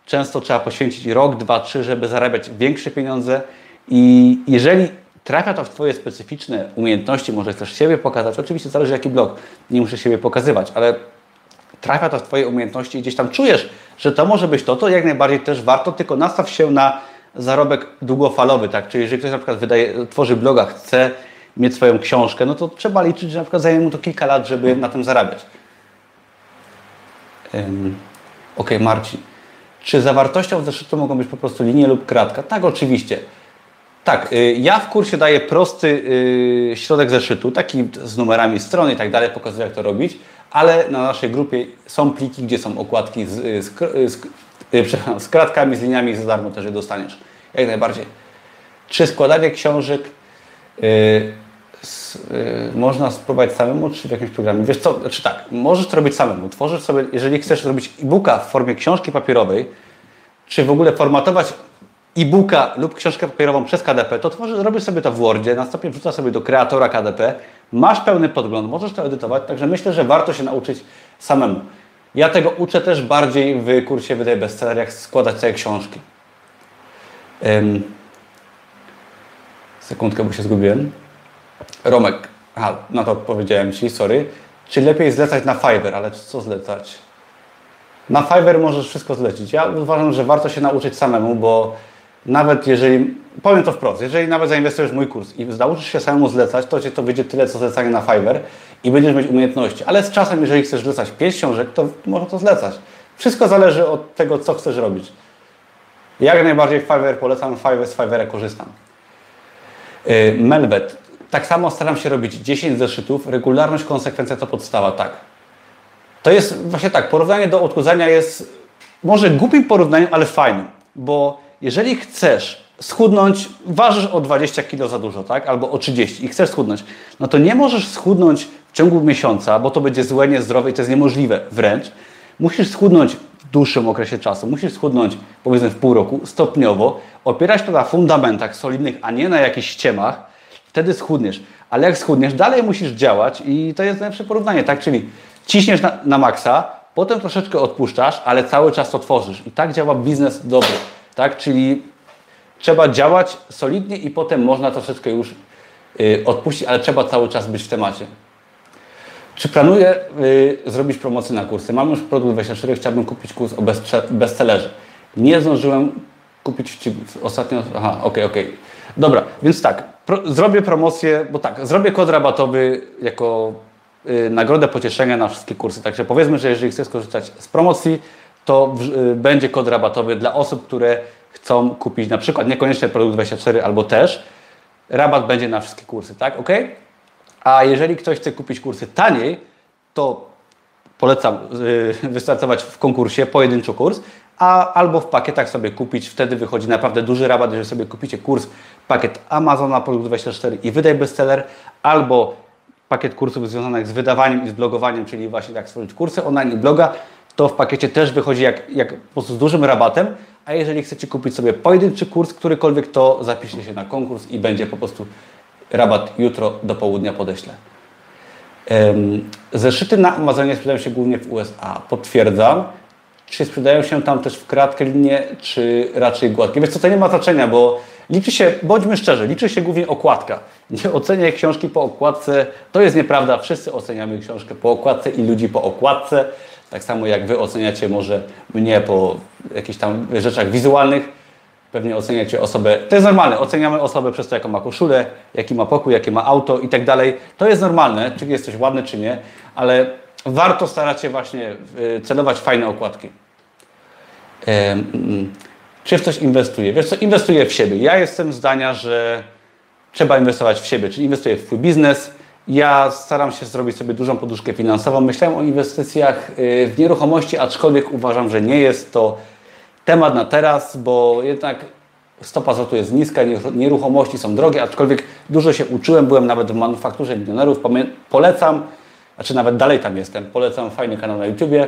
Często trzeba poświęcić rok, dwa, trzy, żeby zarabiać większe pieniądze i jeżeli trafia to w Twoje specyficzne umiejętności, może chcesz siebie pokazać, oczywiście zależy jaki blog, nie muszę siebie pokazywać, ale trafia to w Twoje umiejętności i gdzieś tam czujesz, że to może być to, to jak najbardziej też warto, tylko nastaw się na zarobek długofalowy, tak? Czyli jeżeli ktoś na przykład wydaje, tworzy bloga, chce mieć swoją książkę, no to trzeba liczyć, że na przykład zajmie mu to kilka lat, żeby na tym zarabiać. Um, ok, Marcin. Czy zawartością zeszytu mogą być po prostu linie lub kratka? Tak, oczywiście. Tak, y, ja w kursie daję prosty y, środek zeszytu, taki z numerami strony i tak dalej, pokazuję jak to robić, ale na naszej grupie są pliki, gdzie są okładki z, y, z, z, z kratkami, z liniami za darmo też je dostaniesz. Jak najbardziej. Czy składanie książek Y, można spróbować samemu, czy w jakimś programie. Wiesz co, znaczy tak, możesz to robić samemu. Tworzysz sobie, jeżeli chcesz zrobić e-booka w formie książki papierowej, czy w ogóle formatować e-booka lub książkę papierową przez KDP, to tworzysz, robisz sobie to w Wordzie, następnie wrzucasz sobie do kreatora KDP, masz pełny podgląd, możesz to edytować, także myślę, że warto się nauczyć samemu. Ja tego uczę też bardziej w kursie Wydaj Bestseller, jak składać sobie książki. Sekundkę, bo się zgubiłem. Romek, aha, na to odpowiedziałem Ci, sorry. Czy lepiej zlecać na Fiverr, ale co zlecać? Na Fiverr możesz wszystko zlecić. Ja uważam, że warto się nauczyć samemu, bo nawet jeżeli powiem to wprost, jeżeli nawet zainwestujesz w mój kurs i nauczysz się samemu zlecać, to Cię to wyjdzie tyle, co zlecanie na Fiverr i będziesz mieć umiejętności. Ale z czasem, jeżeli chcesz zlecać pięć książek, to można to zlecać. Wszystko zależy od tego, co chcesz robić. Jak najbardziej Fiverr polecam, Fiverr z Fiverra korzystam. Yy, Melbet. Tak samo staram się robić 10 zeszytów. Regularność, konsekwencja to podstawa, tak. To jest właśnie tak, porównanie do odchudzania jest może głupim porównaniem, ale fajnym, bo jeżeli chcesz schudnąć, ważysz o 20 kg za dużo, tak? Albo o 30 i chcesz schudnąć, no to nie możesz schudnąć w ciągu miesiąca, bo to będzie złe, niezdrowe i to jest niemożliwe wręcz. Musisz schudnąć w dłuższym okresie czasu, musisz schudnąć powiedzmy w pół roku, stopniowo, opierać to na fundamentach solidnych, a nie na jakichś ściemach, wtedy schudniesz. Ale jak schudniesz, dalej musisz działać i to jest najlepsze porównanie, tak? Czyli ciśniesz na, na maksa, potem troszeczkę odpuszczasz, ale cały czas to tworzysz. I tak działa biznes dobry, tak? Czyli trzeba działać solidnie i potem można troszeczkę już y, odpuścić, ale trzeba cały czas być w temacie. Czy planuję y, zrobić promocję na kursy? Mam już produkt 24, chciałbym kupić kurs o bestsellerze. Nie zdążyłem kupić ostatnio. Aha, okej, okay, okej. Okay. Dobra, więc tak, pro, zrobię promocję, bo tak, zrobię kod rabatowy jako y, nagrodę pocieszenia na wszystkie kursy. Także powiedzmy, że jeżeli chcesz skorzystać z promocji, to y, będzie kod rabatowy dla osób, które chcą kupić na przykład niekoniecznie produkt 24 albo też rabat będzie na wszystkie kursy, tak? Ok? A jeżeli ktoś chce kupić kursy taniej, to polecam yy, [laughs] wystartować w konkursie pojedynczo kurs, a albo w pakietach sobie kupić, wtedy wychodzi naprawdę duży rabat, jeżeli sobie kupicie kurs, pakiet Amazona Produkt 24 i wydaj bestseller, albo pakiet kursów związanych z wydawaniem i z blogowaniem, czyli właśnie jak stworzyć kursy online i bloga, to w pakiecie też wychodzi jak, jak po prostu z dużym rabatem, a jeżeli chcecie kupić sobie pojedynczy kurs, którykolwiek, to zapiszcie się na konkurs i będzie po prostu rabat jutro do południa podeślę. Zeszyty na Amazonie sprzedają się głównie w USA. Potwierdzam. Czy sprzedają się tam też w kratkę linie, czy raczej gładkie? Co, to nie ma znaczenia, bo liczy się, bądźmy szczerzy, liczy się głównie okładka. Nie oceniaj książki po okładce. To jest nieprawda. Wszyscy oceniamy książkę po okładce i ludzi po okładce. Tak samo jak Wy oceniacie może mnie po jakichś tam rzeczach wizualnych, pewnie oceniacie osobę, to jest normalne, oceniamy osobę przez to, jaką ma koszulę, jaki ma pokój, jakie ma auto i tak dalej. To jest normalne, czy jesteś ładny, czy nie, ale warto starać się właśnie y, celować fajne okładki. Czy w coś inwestuje? Wiesz co, inwestuję w siebie. Ja jestem zdania, że trzeba inwestować w siebie, czyli inwestuję w swój biznes, ja staram się zrobić sobie dużą poduszkę finansową. Myślałem o inwestycjach y, w nieruchomości, aczkolwiek uważam, że nie jest to temat na teraz, bo jednak stopa zwrotu jest niska, nieruchomości są drogie, aczkolwiek dużo się uczyłem, byłem nawet w manufakturze milionerów, polecam, znaczy nawet dalej tam jestem, polecam fajny kanał na YouTubie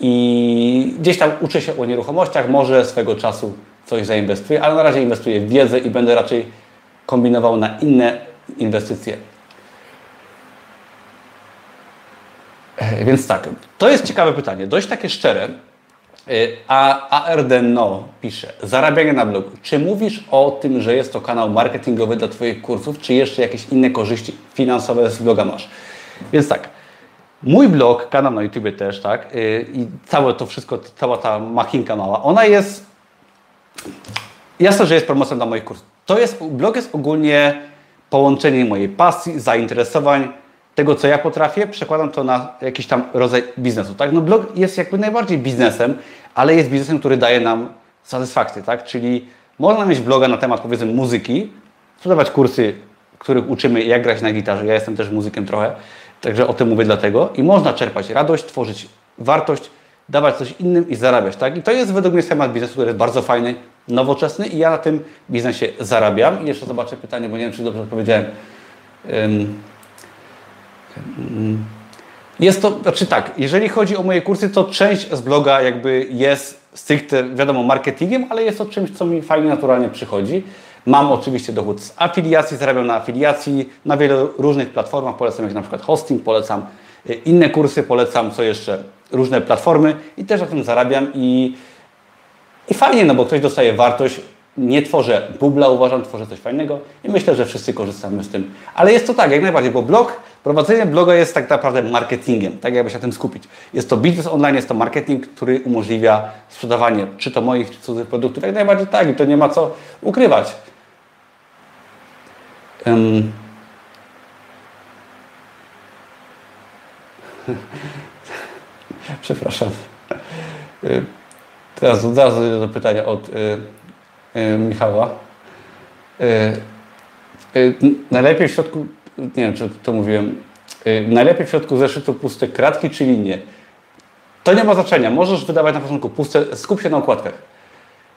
i gdzieś tam uczę się o nieruchomościach, może swego czasu coś zainwestuję, ale na razie inwestuję w wiedzę i będę raczej kombinował na inne inwestycje. E, więc tak, to jest ciekawe pytanie, dość takie szczere. E, a ARD No pisze, zarabianie na blogu. Czy mówisz o tym, że jest to kanał marketingowy dla Twoich kursów, czy jeszcze jakieś inne korzyści finansowe z bloga masz? Więc tak, mój blog, kanał na YouTube też, tak, e, i całe to wszystko, cała ta machinka mała, ona jest, jasne, że jest promocją dla moich kursów. To jest, blog jest ogólnie połączenie mojej pasji, zainteresowań, tego, co ja potrafię, przekładam to na jakiś tam rodzaj biznesu. Tak? No blog jest jakby najbardziej biznesem, ale jest biznesem, który daje nam satysfakcję. Tak? Czyli można mieć bloga na temat powiedzmy muzyki, sprzedawać kursy, których uczymy jak grać na gitarze. Ja jestem też muzykiem trochę, także o tym mówię dlatego. I można czerpać radość, tworzyć wartość, dawać coś innym i zarabiać. Tak? I to jest według mnie temat biznesu, który jest bardzo fajny, nowoczesny i ja na tym biznesie zarabiam. I jeszcze zobaczę pytanie, bo nie wiem, czy dobrze odpowiedziałem. Jest to, znaczy tak, jeżeli chodzi o moje kursy, to część z bloga jakby jest stricte, wiadomo, marketingiem, ale jest to czymś, co mi fajnie, naturalnie przychodzi. Mam oczywiście dochód z afiliacji, zarabiam na afiliacji na wielu różnych platformach. Polecam jak na przykład hosting, polecam y, inne kursy, polecam co jeszcze, różne platformy i też na tym zarabiam i, i fajnie, no bo ktoś dostaje wartość, nie tworzę bubla, uważam, tworzę coś fajnego i myślę, że wszyscy korzystamy z tym. Ale jest to tak, jak najbardziej, bo blog, prowadzenie bloga jest tak naprawdę marketingiem, tak jakby się na tym skupić. Jest to biznes online, jest to marketing, który umożliwia sprzedawanie czy to moich, czy cudzych produktów. Jak najbardziej tak i to nie ma co ukrywać. Um, [laughs] Przepraszam. Y, Teraz od razu do pytania od y, Michała. Y, y, najlepiej w środku, nie wiem czy to mówiłem, najlepiej w środku zeszytu puste kratki czy linie. To nie ma znaczenia. Możesz wydawać na początku puste, skup się na okładkach.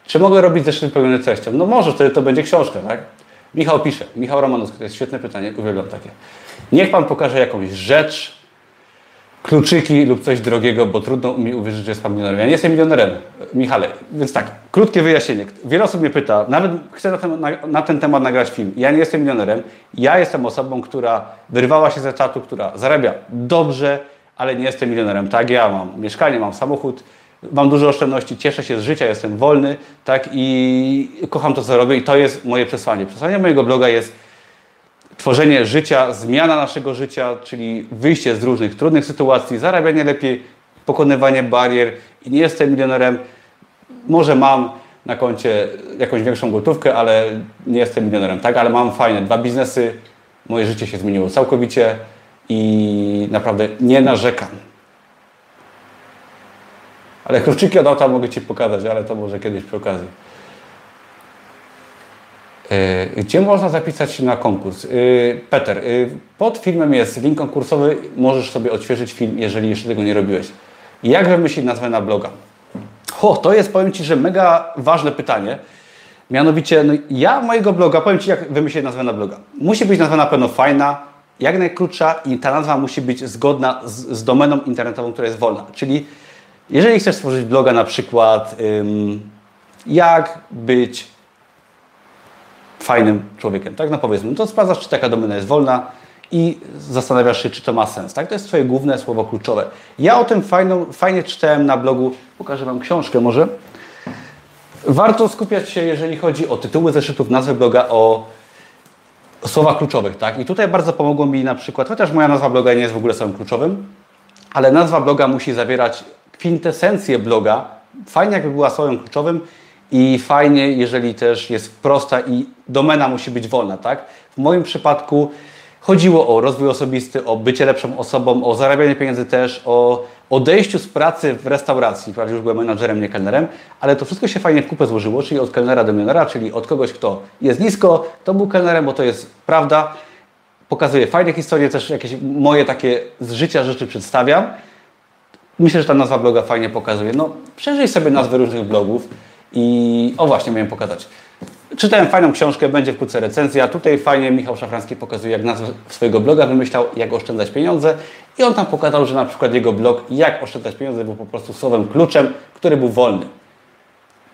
Czy mogę robić zeszyt pełny treścią? No może, wtedy to będzie książka, tak? Michał pisze, Michał Romanowski, to jest świetne pytanie, uwielbiam takie. Niech Pan pokaże jakąś rzecz, kluczyki lub coś drogiego, bo trudno mi uwierzyć, że jest Pan milionerem. Ja nie jestem milionerem, Michale, więc tak, krótkie wyjaśnienie. Wiele osób mnie pyta, nawet chcę na ten, na, na ten temat nagrać film. Ja nie jestem milionerem, ja jestem osobą, która wyrwała się z etatu, która zarabia dobrze, ale nie jestem milionerem. Tak, ja mam mieszkanie, mam samochód, mam dużo oszczędności, cieszę się z życia, jestem wolny, tak, i kocham to, co robię i to jest moje przesłanie. Przesłanie mojego bloga jest tworzenie życia, zmiana naszego życia, czyli wyjście z różnych trudnych sytuacji, zarabianie lepiej, pokonywanie barier i nie jestem milionerem. Może mam na koncie jakąś większą gotówkę, ale nie jestem milionerem, tak, ale mam fajne dwa biznesy, moje życie się zmieniło całkowicie i naprawdę nie narzekam. Ale kluczyki od auta mogę Ci pokazać, ale to może kiedyś przy okazji. Yy, Gdzie można zapisać się na konkurs? Yy, Peter, yy, pod filmem jest link konkursowy, możesz sobie odświeżyć film, jeżeli jeszcze tego nie robiłeś. Jak wymyślić nazwę na bloga? Ho, to jest, powiem Ci, że mega ważne pytanie. Mianowicie, no ja mojego bloga, powiem Ci, jak wymyślić nazwę na bloga. Musi być nazwa na pewno fajna, jak najkrótsza i ta nazwa musi być zgodna z, z domeną internetową, która jest wolna. Czyli jeżeli chcesz stworzyć bloga na przykład ym, jak być fajnym człowiekiem, tak? No powiedzmy, to sprawdzasz, czy taka domena jest wolna i zastanawiasz się, czy to ma sens, tak? To jest Twoje główne słowo kluczowe. Ja o tym fajną, fajnie czytałem na blogu, pokażę Wam książkę może. Warto skupiać się, jeżeli chodzi o tytuły zeszytów, nazwę bloga, o słowach kluczowych, tak? I tutaj bardzo pomogło mi na przykład, chociaż moja nazwa bloga nie jest w ogóle słowem kluczowym, ale nazwa bloga musi zawierać kwintesencję bloga. Fajnie, jakby była słowem kluczowym i fajnie, jeżeli też jest prosta i domena musi być wolna, tak? W moim przypadku chodziło o rozwój osobisty, o bycie lepszą osobą, o zarabianie pieniędzy też, o odejściu z pracy w restauracji. Prawie już byłem menadżerem, nie kelnerem, ale to wszystko się fajnie w kupę złożyło, czyli od kelnera do milionera, czyli od kogoś, kto jest nisko, to był kelnerem, bo to jest prawda. Pokazuję fajne historie, też jakieś moje takie z życia rzeczy przedstawiam. Myślę, że ta nazwa bloga fajnie pokazuje. No, przeżyj sobie nazwy różnych blogów i o właśnie miałem pokazać. Czytałem fajną książkę, będzie wkrótce recenzja. Tutaj fajnie Michał Szafranski pokazuje, jak nazwę swojego bloga wymyślał, jak oszczędzać pieniądze. I on tam pokazał, że na przykład jego blog, jak oszczędzać pieniądze, był po prostu słowem kluczem, który był wolny.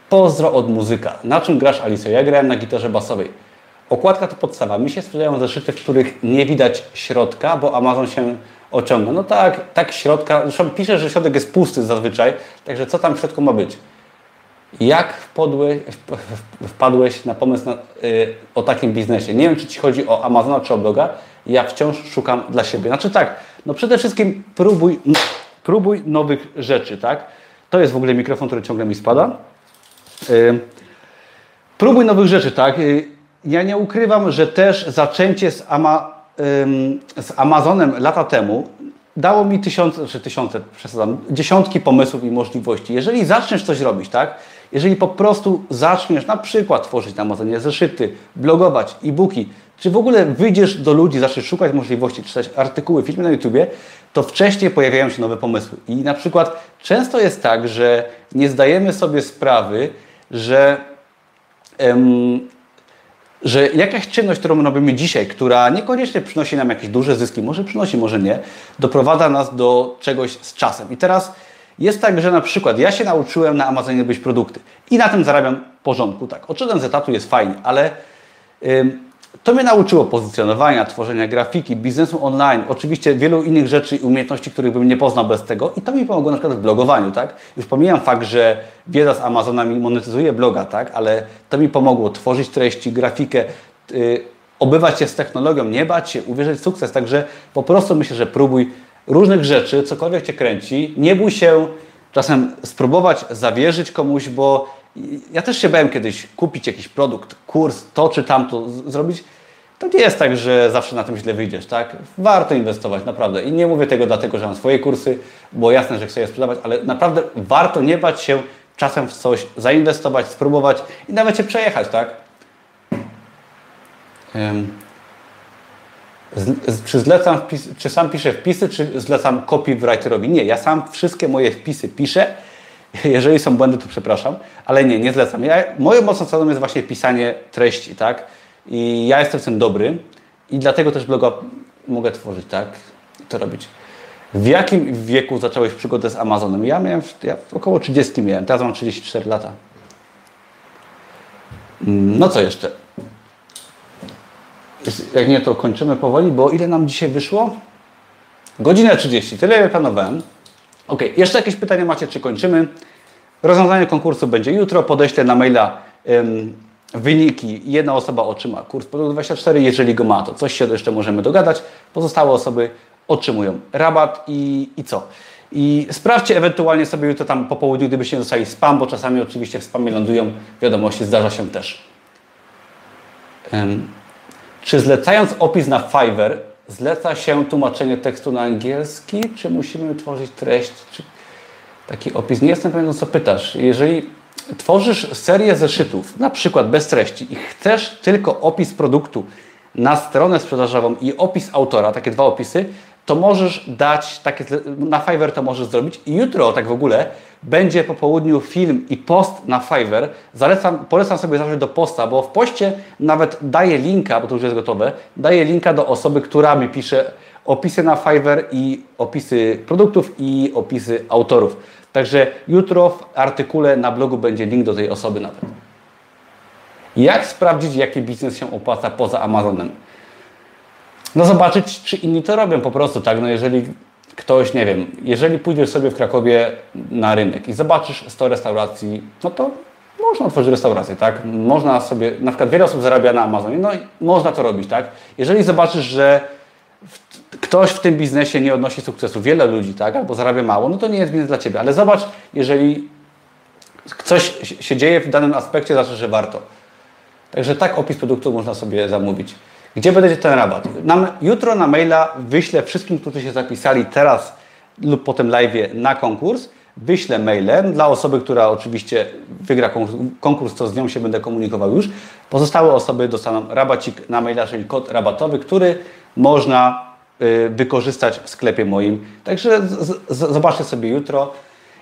Pozdro od muzyka. Na czym grasz, Alice? Ja grałem na gitarze basowej. Okładka to podstawa. Mi się sprzedają zeszyty, w których nie widać środka, bo Amazon się ociąga. No tak, tak środka. Zresztą pisze, że środek jest pusty zazwyczaj, także co tam w środku ma być? Jak wpadłeś, wpadłeś na pomysł na, y, o takim biznesie? Nie wiem, czy Ci chodzi o Amazona czy o bloga. Ja wciąż szukam dla siebie. Znaczy tak, no przede wszystkim próbuj, próbuj nowych rzeczy, tak? To jest w ogóle mikrofon, który ciągle mi spada. Y, próbuj nowych rzeczy, tak? Y, ja nie ukrywam, że też zaczęcie z, Ama, z Amazonem lata temu dało mi tysiące, czy tysiące, przesadzam, dziesiątki pomysłów i możliwości. Jeżeli zaczniesz coś robić, tak? Jeżeli po prostu zaczniesz na przykład tworzyć na Amazonie zeszyty, blogować, e-booki, czy w ogóle wyjdziesz do ludzi, zaczniesz szukać możliwości, czytać artykuły, filmy na YouTubie, to wcześniej pojawiają się nowe pomysły. I na przykład często jest tak, że nie zdajemy sobie sprawy, że em, że jakaś czynność, którą robimy dzisiaj, która niekoniecznie przynosi nam jakieś duże zyski, może przynosi, może nie, doprowadza nas do czegoś z czasem. I teraz jest tak, że na przykład ja się nauczyłem na Amazonie być produkty i na tym zarabiam porządku. Tak, odszedłem z etatu, jest fajnie, ale to mnie nauczyło pozycjonowania, tworzenia grafiki, biznesu online, oczywiście wielu innych rzeczy i umiejętności, których bym nie poznał bez tego i to mi pomogło na przykład w blogowaniu, tak? Już pomijam fakt, że wiedza z Amazona mi monetyzuje bloga, tak? Ale to mi pomogło tworzyć treści, grafikę, yy, obywać się z technologią, nie bać się, uwierzyć w sukces, także po prostu myślę, że próbuj różnych rzeczy, cokolwiek Cię kręci, nie bój się czasem spróbować zawierzyć komuś, bo ja też się bałem kiedyś kupić jakiś produkt, kurs, to czy tamto zrobić. to nie jest tak, że zawsze na tym źle wyjdziesz, tak? Warto inwestować, naprawdę. I nie mówię tego dlatego, że mam swoje kursy, bo jasne, że chcę je sprzedawać, ale naprawdę warto nie bać się czasem w coś zainwestować, spróbować i nawet się przejechać, tak? Czy zlecam czy sam piszę wpisy, czy zlecam copywriterowi? Nie, ja sam wszystkie moje wpisy piszę. [laughs] Jeżeli są błędy, to przepraszam, ale nie, nie zlecam. Ja, moją mocną stroną jest właśnie pisanie treści, tak? I ja jestem w tym dobry i dlatego też bloga mogę tworzyć, tak? To robić. W jakim wieku zacząłeś przygodę z Amazonem? Ja miałem ja około 30 miałem, teraz mam 34 lata. No co jeszcze? Jak nie, to kończymy powoli, bo ile nam dzisiaj wyszło? Godzinę 30, tyle ile planowałem. Ok, jeszcze jakieś pytania macie, czy kończymy? Rozwiązanie konkursu będzie jutro, podeślę na maila ym, wyniki. Jedna osoba otrzyma kurs Produkt 24, jeżeli go ma, to coś się jeszcze możemy dogadać. Pozostałe osoby otrzymują rabat i, i co? I sprawdźcie ewentualnie sobie jutro tam po południu, gdybyście dostali spam, bo czasami oczywiście w spamie lądują wiadomości, zdarza się też. Ym. Czy zlecając opis na Fiverr, zleca się tłumaczenie tekstu na angielski, czy musimy tworzyć treść, czy taki opis? Nie jestem pewien, o co pytasz. Jeżeli tworzysz serię zeszytów, na przykład bez treści i chcesz tylko opis produktu na stronę sprzedażową i opis autora, takie dwa opisy, to możesz dać, takie, na Fiverr to możesz zrobić i jutro tak w ogóle będzie po południu film i post na Fiverr. Zalecam, polecam sobie zajrzeć do posta, bo w poście nawet daję linka, bo to już jest gotowe, daję linka do osoby, która mi pisze opisy na Fiverr i opisy produktów i opisy autorów. Także jutro w artykule na blogu będzie link do tej osoby nawet. Jak sprawdzić, jaki biznes się opłaca poza Amazonem? No zobaczyć, czy inni to robią po prostu, tak? No jeżeli ktoś, nie wiem, jeżeli pójdziesz sobie w Krakowie na rynek i zobaczysz 100 restauracji, no to można otworzyć restaurację, tak? Można sobie, na przykład wiele osób zarabia na Amazonie, no i można to robić, tak? Jeżeli zobaczysz, że ktoś w tym biznesie nie odnosi sukcesu, wiele ludzi, tak? Albo zarabia mało, no to nie jest biznes dla Ciebie, ale zobacz, jeżeli coś się dzieje w danym aspekcie, znaczy, że warto. Także tak opis produktu można sobie zamówić. Gdzie będzie ten rabat? Nam, jutro na maila wyślę wszystkim, którzy się zapisali teraz lub po tym live na konkurs. Wyślę mailem dla osoby, która oczywiście wygra konkurs, to z nią się będę komunikował już. Pozostałe osoby dostaną rabacik na maila, czyli kod rabatowy, który można y, wykorzystać w sklepie moim. Także zobaczcie sobie jutro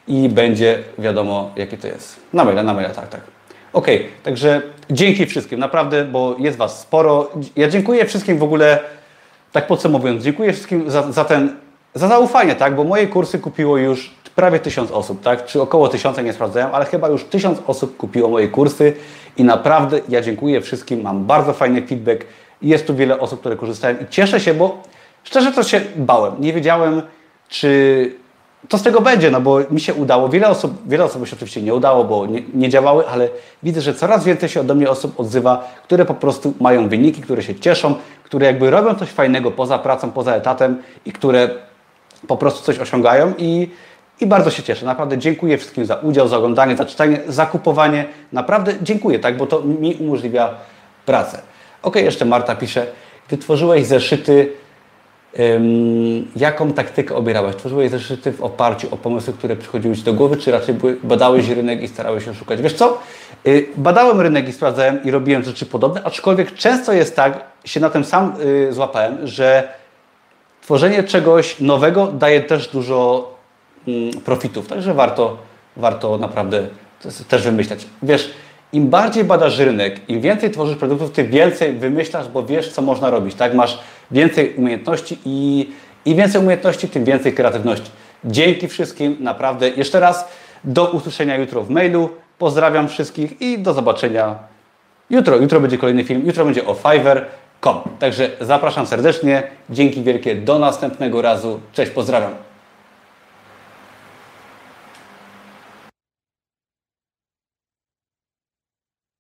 i będzie wiadomo, jakie to jest. Na maila, na maila, tak, tak. Ok, także dzięki wszystkim, naprawdę, bo jest Was sporo. Ja dziękuję wszystkim w ogóle, tak podsumowując, dziękuję wszystkim za, za ten, za zaufanie, tak, bo moje kursy kupiło już prawie tysiąc osób, tak, czy około tysiąca, nie sprawdzałem, ale chyba już tysiąc osób kupiło moje kursy i naprawdę ja dziękuję wszystkim, mam bardzo fajny feedback, jest tu wiele osób, które korzystają i cieszę się, bo szczerze to się bałem, nie wiedziałem, czy to z tego będzie, no bo mi się udało. Wiele osób, wiele osób się oczywiście nie udało, bo nie, nie, działały, ale widzę, że coraz więcej się ode mnie osób odzywa, które po prostu mają wyniki, które się cieszą, które jakby robią coś fajnego poza pracą, poza etatem i które po prostu coś osiągają i, i bardzo się cieszę. Naprawdę dziękuję wszystkim za udział, za oglądanie, za czytanie, za kupowanie. Naprawdę dziękuję, tak, bo to mi umożliwia pracę. Ok, jeszcze Marta pisze, wytworzyłeś zeszyty Jaką taktykę obierałeś? Tworzyłeś zeszyty w oparciu o pomysły, które przychodziły Ci do głowy, czy raczej badałeś rynek i starałeś się szukać? Wiesz co? Y, badałem rynek i sprawdzałem i robiłem rzeczy podobne, aczkolwiek często jest tak, się na tym sam y, złapałem, że tworzenie czegoś nowego daje też dużo mm, profitów, także warto, warto naprawdę też wymyślać. Wiesz, im bardziej badasz rynek, im więcej tworzysz produktów, tym więcej wymyślasz, bo wiesz, co można robić. Tak, masz więcej umiejętności i im więcej umiejętności, tym więcej kreatywności. Dzięki wszystkim, naprawdę. Jeszcze raz do usłyszenia jutro w mailu. Pozdrawiam wszystkich i do zobaczenia jutro. Jutro będzie kolejny film, jutro będzie o Fiverr.com. Także zapraszam serdecznie. Dzięki wielkie. Do następnego razu. Cześć, pozdrawiam.